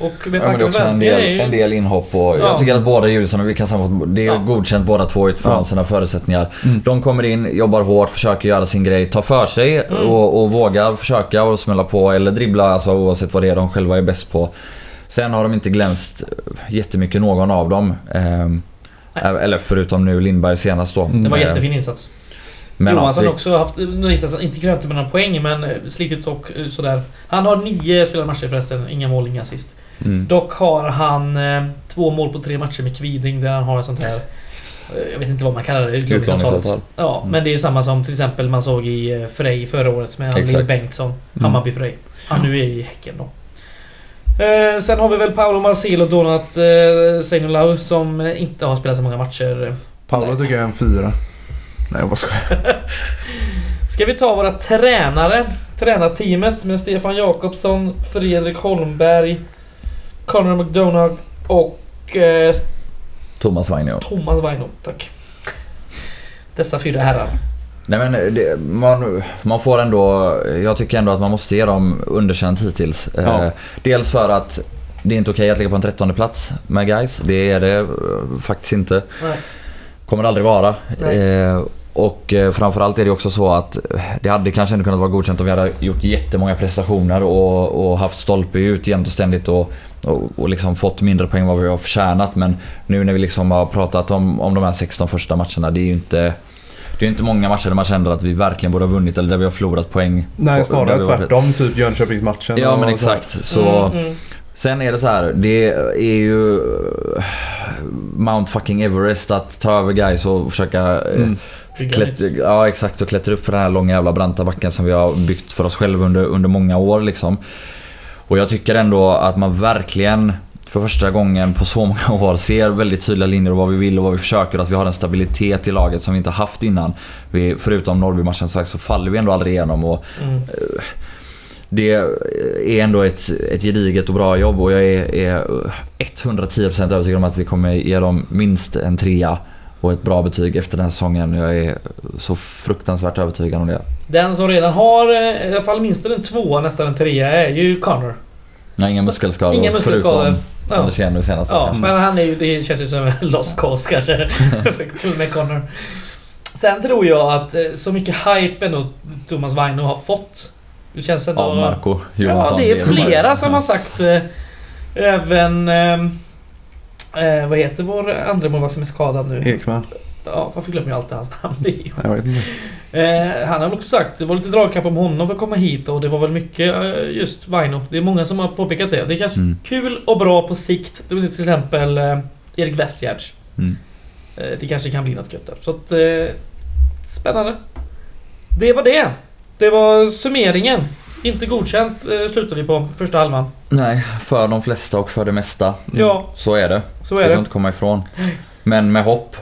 Och med Ja, men det är också en del, ju... en del inhopp och Ja. jag tycker att båda Juliusson, vi kan sammanfatta, det är Ja. godkänt båda två utifrån Ja. sina förutsättningar. Mm. De kommer in, jobbar hårt, försöker göra sin grej, tar för sig Mm. och, och vågar försöka och smälla på eller dribbla alltså, oavsett vad det är de själva är bäst på. Sen har de inte glänst jättemycket någon av dem. Nej. eller förutom nu Lindberg senast då. Mm. Det var Ehm, jättefin insats. Men Johansson har också haft insatser, inte krönt med några poäng men eh, slitit och eh, sådär. Han har nio spelade matcher förresten, inga mål, inga assist. Mm. Dock har han eh, två mål på tre matcher med Kviding där han har ett sånt här... eh, Jag vet inte vad man kallar det, utlåningsavtalet. Utlåningsavtal. Ja, Mm. men det är ju samma som till exempel man såg i eh, Frej förra året med. Lill Bengtsson. Mm. Hammarby Frej. Han nu är i Häcken då. Eh, sen har vi väl Paolo Marcelo och Donat eh, Seinulau som inte har spelat så många matcher. Paolo tycker jag är en fyra. Nej jag bara skojar. Ska vi ta våra tränare? Tränarteamet med Stefan Jakobsson, Fredrik Holmberg, Conor McDonagh och eh, Thomas Wainio. Thomas Waino. Tack. Dessa fyra herrar. Nej men det, man, man får ändå, jag tycker ändå att man måste ge dem underkänt hittills. Ja. Eh, dels för att det är inte okej att ligga på en trettonde plats med guys. Det är det eh, faktiskt inte. Nej. Kommer det aldrig vara. Eh, och eh, framförallt är det också så att eh, det hade kanske ändå kunnat vara godkänt om vi hade gjort jättemånga prestationer och, och haft stolpe ut jämt och ständigt och, och, och liksom fått mindre poäng än vad vi har förtjänat. Men nu när vi liksom har pratat om, om de här 16 första matcherna, det är ju inte det är inte många matcher där man känner att vi verkligen borde ha vunnit eller där vi har förlorat poäng. Nej snarare varit- tvärtom, typ Jönköpingsmatchen. Ja men så här. exakt. Så, Mm, mm. Sen är det så här, det är ju eh, Mount fucking Everest att ta över guys och försöka eh, Mm. Klätt, ja exakt och klättra upp för den här långa jävla branta backen som vi har byggt för oss själva under, under många år liksom. Och jag tycker ändå att man verkligen för första gången på så många år ser väldigt tydliga linjer och vad vi vill och vad vi försöker. Att vi har en stabilitet i laget som vi inte haft innan. Vi, förutom Norrby-matchen så faller vi ändå aldrig igenom och Mm. det är ändå ett, ett gediget och bra jobb och jag är, är 110% övertygad om att vi kommer ge dem minst en trea och ett bra betyg efter den här säsongen. Jag är så fruktansvärt övertygad om det. Den som redan har eh, i alla fall minst en tvåa, nästan en trea, är ju Connor. Har inga muskelskador Inga muskelskador. förutom Ja. Anders Jenny senast. Ja, kanske. men han är ju, det känns ju som en lost cause kanske. Till och med Connor. Sen tror jag att eh, så mycket hype ändå Thomas Waino har fått. Det känns ändå... Av Marco Ja, Johansson. det är flera som har sagt... Eh, även... Eh, vad heter vår andra målvakt som är skadad nu? Ekman. Ja, varför glömmer jag alltid hans namn? Jag vet inte. Eh, han har väl också sagt, det var lite dragkamp om honom för att komma hit och det var väl mycket eh, just Vaino. Det är många som har påpekat det. Det känns Mm. kul och bra på sikt. Det var till exempel eh, Erik Westgärds. Mm. Eh, det kanske kan bli något gött där. Så att... Eh, spännande. Det var det. Det var summeringen. Inte godkänt eh, slutar vi på första halvan. Nej, för de flesta och för det mesta. Ja, Så är det. så Det är går det. inte komma ifrån. Men med hopp.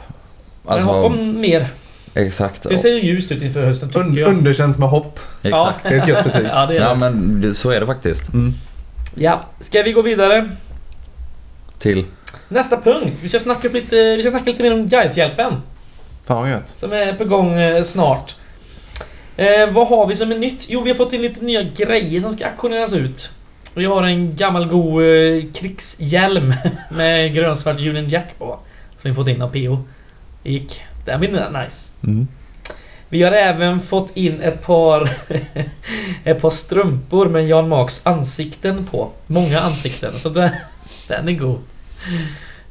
Alltså, Men om mer. exakt. Det ser ljust ut inför hösten tycker Un- jag. underkänt med hopp. Exakt. Det är ett gött betyg. Ja, det är Ja det. men det- så är det faktiskt. Mm. Ja, ska vi gå vidare? Till. Nästa punkt. Vi ska snacka, upp lite, vi ska snacka lite mer om Gaishjälpen Fan vad gött. Som är på gång eh, snart. Eh, vad har vi som är nytt? Jo, vi har fått in lite nya grejer som ska auktioneras ut. Vi har en gammal god eh, krigshjälm med grönsvart Union Jack på. Som vi fått in av PO. Det gick. Den blir nice. Mm. Vi har även fått in ett par ett par strumpor med Jan Marks ansikten på. Många ansikten. Så den, den är god.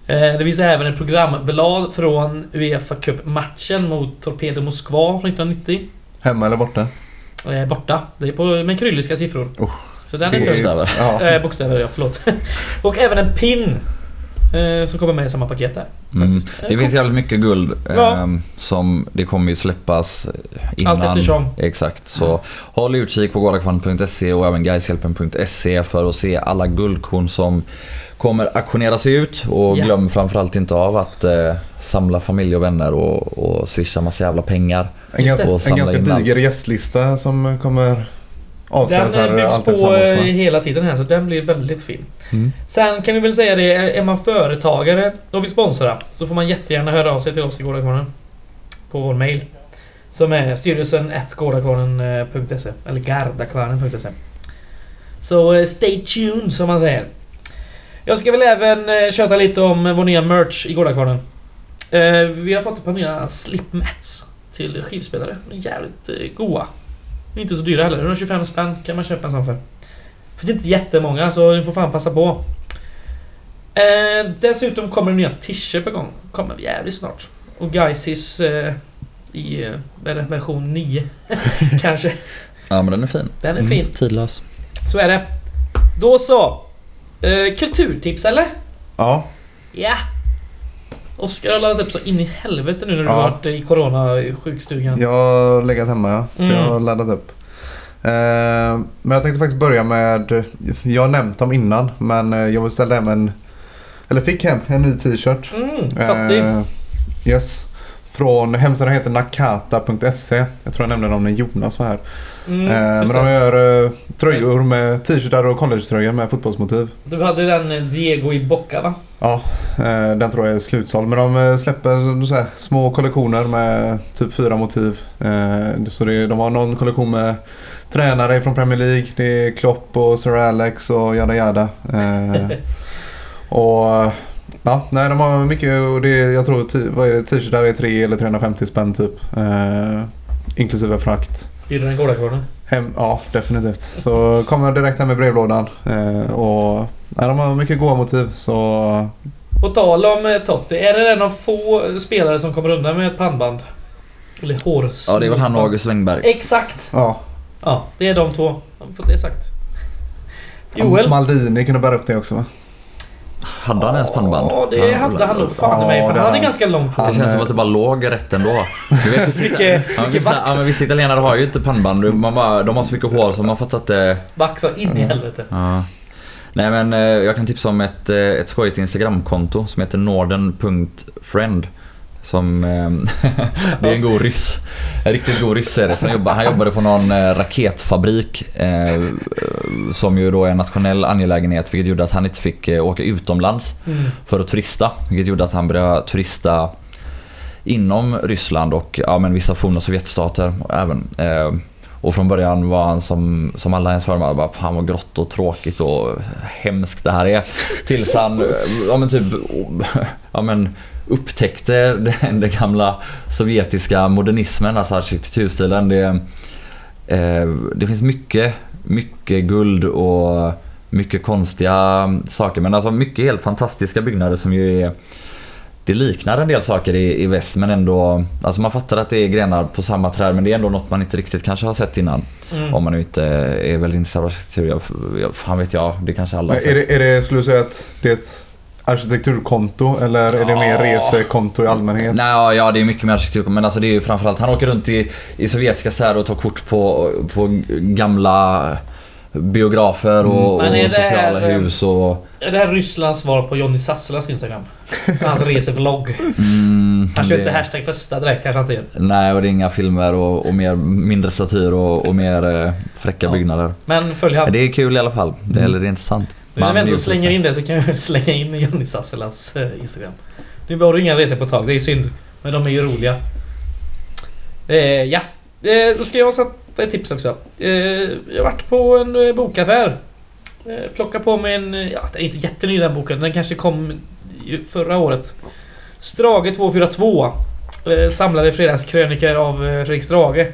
Eh, Det finns även ett programblad från Uefa Cup-matchen mot Torpedo Moskva från 1990. Hemma eller borta? Eh, borta. Det är på, med krylliska siffror. Oh. Så den är tung. Bokstäver. Ja. Eh, bokstäver, ja. Förlåt. och även en pin. Eh, som kommer med i samma paket där. Mm. Det finns jävligt mycket guld Ja. ehm, som det kommer ju släppas innan. Allt eftersom. Exakt, så håll utkik på gårdakvarn.se och även gaishjälpen.se för att se alla guldkorn som kommer auktioneras ut. Och Ja. glöm framförallt inte av att eh, samla familj och vänner och, och swisha massa jävla pengar. En, ganska, en ganska diger gästlista som kommer Den eh, byggs på eh, hela tiden här så den blir väldigt fin. Mm. Sen kan vi väl säga det, är man företagare och vill sponsra så får man jättegärna höra av sig till oss i Gårdakvarnen. På vår mail. Som är styrelsen gårdakvarnen.se eller gardakvarnen.se. Så eh, stay tuned som man säger. Jag ska väl även eh, köta lite om vår nya merch i Gårdakvarnen. Eh, Vi har fått ett par nya slipmats till skivspelare. Jävligt eh, goa. Inte så dyra heller. 125 spänn kan man köpa en sån för. Finns inte jättemånga så ni får fan passa på. Eh, dessutom kommer nya t-shirt på gång. Kommer jävligt snart. Och Geisis eh, i eh, det, version 9 kanske. Ja men den är fin. Den är Mm. fin. Tidlös. Så är det. Då så. Eh, kulturtips eller? Ja, Ja. Oskar har laddat upp så in i helvete nu när du Ja. varit i Corona-sjukstugan. jag har legat hemma ja. Så Mm. jag har laddat upp. Eh, men jag tänkte faktiskt börja med, jag har nämnt dem innan men eh, jag beställde hem en, eller fick hem en ny t-shirt. Mm, fattig. Eh, yes. Från hemsidan heter nakata.se. Jag tror jag nämnde dem när Jonas var här. Mm, Eh, men de gör eh, tröjor med t-shirtar och collegetröjor med fotbollsmotiv. Du hade den Diego i Bocca va? Ja, eh, den tror jag är slutsåld. Men de eh, släpper här, små kollektioner med typ fyra motiv. Eh, så det, de har någon kollektion med tränare från Premier League. Det är Klopp och Sir Alex och jada jada. Eh, och ja, nej de har mycket och det är, jag tror vad är det, t-shirtar är 3 eller 350 spänn typ. Eh, inklusive frakt. Gjorde den Gårdakvarnen? Hem, ja, definitivt. Så kommer direkt hem i brevlådan. Eh, och nej, de har mycket goda motiv så På tal om eh, Totti, är det en av få spelare som kommer undan med ett pannband? Eller hår... Ja det är väl han och August Wengberg. Exakt! ja. Ja, det är de två. Har fått det sagt. Joel? Maldini kunde bära upp det också va? Hade han ens pannband? Ja, det hade han nog fan i mig. För han det hade han- ganska långt hår. Det känns som att det bara låg rätt ändå. Du vet, vissa, Mycket, ja, mycket vissa, vax. ja, men vissa italienare har ju inte pannband. Man bara, de har så mycket hår så man fattar att det... Vax och in i helvete. Ja. Nej men eh, jag kan tipsa om ett, eh, ett skojigt Instagramkonto som heter norden.friend. Som, eh, det är en god ryss. En riktigt god ryss är det. Som jobbar, han jobbade på någon eh, raketfabrik. Eh, som ju då är en nationell angelägenhet vilket gjorde att han inte fick åka utomlands Mm. för att turista. Vilket gjorde att han började turista inom Ryssland och ja, men vissa forna Sovjetstater även. Eh, och från början var han som, som alla ens fördomar bara fan vad grått och tråkigt och hemskt det här är. Tills han ja, men typ, ja, men upptäckte den, den gamla sovjetiska modernismen, alltså arkitekturstilen. Det, eh, det finns mycket, mycket guld och mycket konstiga saker. Men alltså mycket helt fantastiska byggnader som ju är det liknar en del saker i, i väst men ändå, alltså man fattar att det är grenar på samma träd men det är ändå något man inte riktigt kanske har sett innan. Mm. Om man nu inte är väldigt intresserad av arkitektur. Jag, jag, fan vet jag, det kanske alla har Men är, sett. det, är det, skulle du säga att det är ett arkitekturkonto eller är det mer resekonto i allmänhet? Nej, ja, ja, det är mycket mer arkitektur men alltså det är ju framförallt, han åker runt i, i sovjetiska städer och tar kort på, på gamla biografer och, är och sociala här, hus och... Är det här Rysslands svar på Johnny Sasselas Instagram? Hans resevlogg. Mm, Han kör det- inte hashtag första direkt kanske inte. Nej, och det är inga filmer och, och mer, mindre statyr och, och mer eh, fräcka Ja. byggnader. Men följ han. Det är kul i alla fall. Det, Mm. eller det är intressant. Nu när vi ändå slänger in det så kan vi väl slänga in Johnny Sasselas eh, Instagram. Nu var det inga resor på ett tag, det är synd. Men de är ju roliga. Eh, ja, eh, då ska jag sätta ett tips också. Eh, jag har varit på en eh, bokaffär. Eh, plocka på mig en... Ja, den är inte jätteny den boken. Den kanske kom förra året. Strage 242. Eh, samlade fredagskrönikor av Fredrik Strage.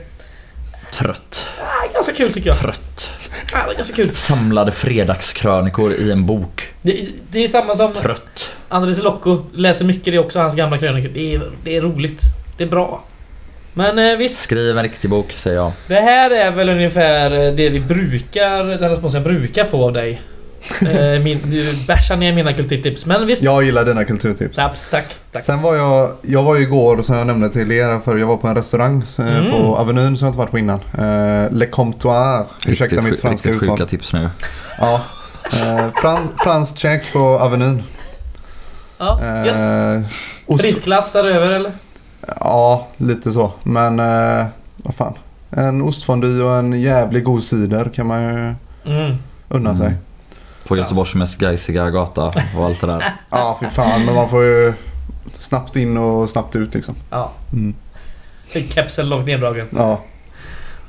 Trött. Ah, ganska kul tycker jag. Trött. Ah, det är ganska kul. Samlade fredagskrönikor i en bok. Det, det är samma som... Trött. Andres Locco läser mycket det också, hans gamla krönikor. Det är, det är roligt. Det är bra. Men eh, visst, Skriv en riktig bok, säger jag. det här är väl ungefär eh, det vi brukar, den responsen jag brukar få av dig. Eh, min, du bärsar ner mina kulturtips. Men visst. Jag gillar dina kulturtips. Taps, tack. tack. Sen var jag, jag var ju igår som jag nämnde till er för jag var på en restaurang eh, Mm. på Avenyn som jag inte varit på innan. Eh, Le Comptoir. Ursäkta Riktigt, mitt franska riktigt uttal. sjuka tips nu. Ja. Eh, frans, franskt käk på Avenyn. Ja, gött. Eh, ost, Prisklass där över eller? Ja, lite så. Men eh, vad fan. En ostfondue och en jävlig god cider kan man ju Mm. unna sig. Mm. På Göteborgs mest gejsiga gata och allt det där. Ja, fy fan. Men man får ju snabbt in och snabbt ut liksom. Ja. Mm. Kepsen långt neddragen. Ja.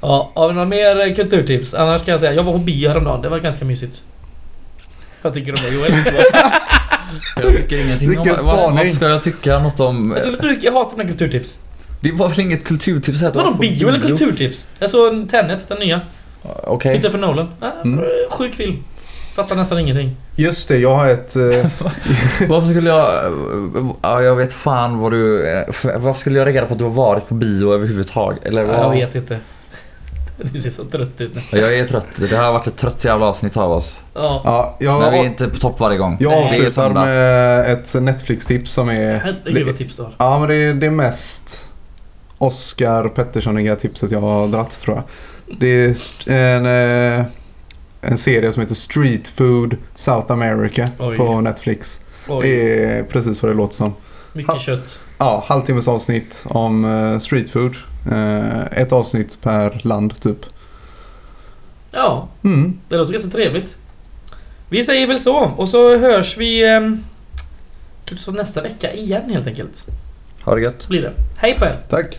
Ja, har vi några mer eh, kulturtips? Annars kan jag säga, jag var på bio häromdagen. Det var ganska mysigt. Vad tycker du om det Joel? Jag tycker ingenting Vilken om... Vad, spaning. vad ska jag tycka något om... du brukar hata mina kulturtips. Det var väl inget kulturtips Vadå bio eller kulturtips? Jag såg Tenet, den nya. Okej. Christopher Nolan. Ja, Mm. Sjuk film. Fattar nästan ingenting. Just det, jag har ett... Eh, Varför skulle jag... Ja, jag vet fan vad du... Varför skulle jag reagera på att du har varit på bio överhuvudtaget? Eller vad? Ja, jag vet inte. Du ser så trött ut nu. Jag är trött. Det här har varit ett trött jävla avsnitt av oss. Ja. ja, jag, När vi är inte på topp varje gång. jag Nej. Det är avslutar med ett Netflix-tips som är... Herregud vad tips du har. Ja, men det är det mest Oscar Petterssoniga tipset jag har dratt tror jag. Det är en, eh, en serie som heter Street Food South America Oj. på Netflix. Oj, Det är precis vad det låter som. mycket kött. Ja, halvtimmes avsnitt om eh, street food. Eh, ett avsnitt per land typ. Ja, Mm. det låter ganska trevligt. Vi säger väl så. Och så hörs vi... så nästa vecka igen helt enkelt. Ha det gött. Blir det. Hej på er! Tack.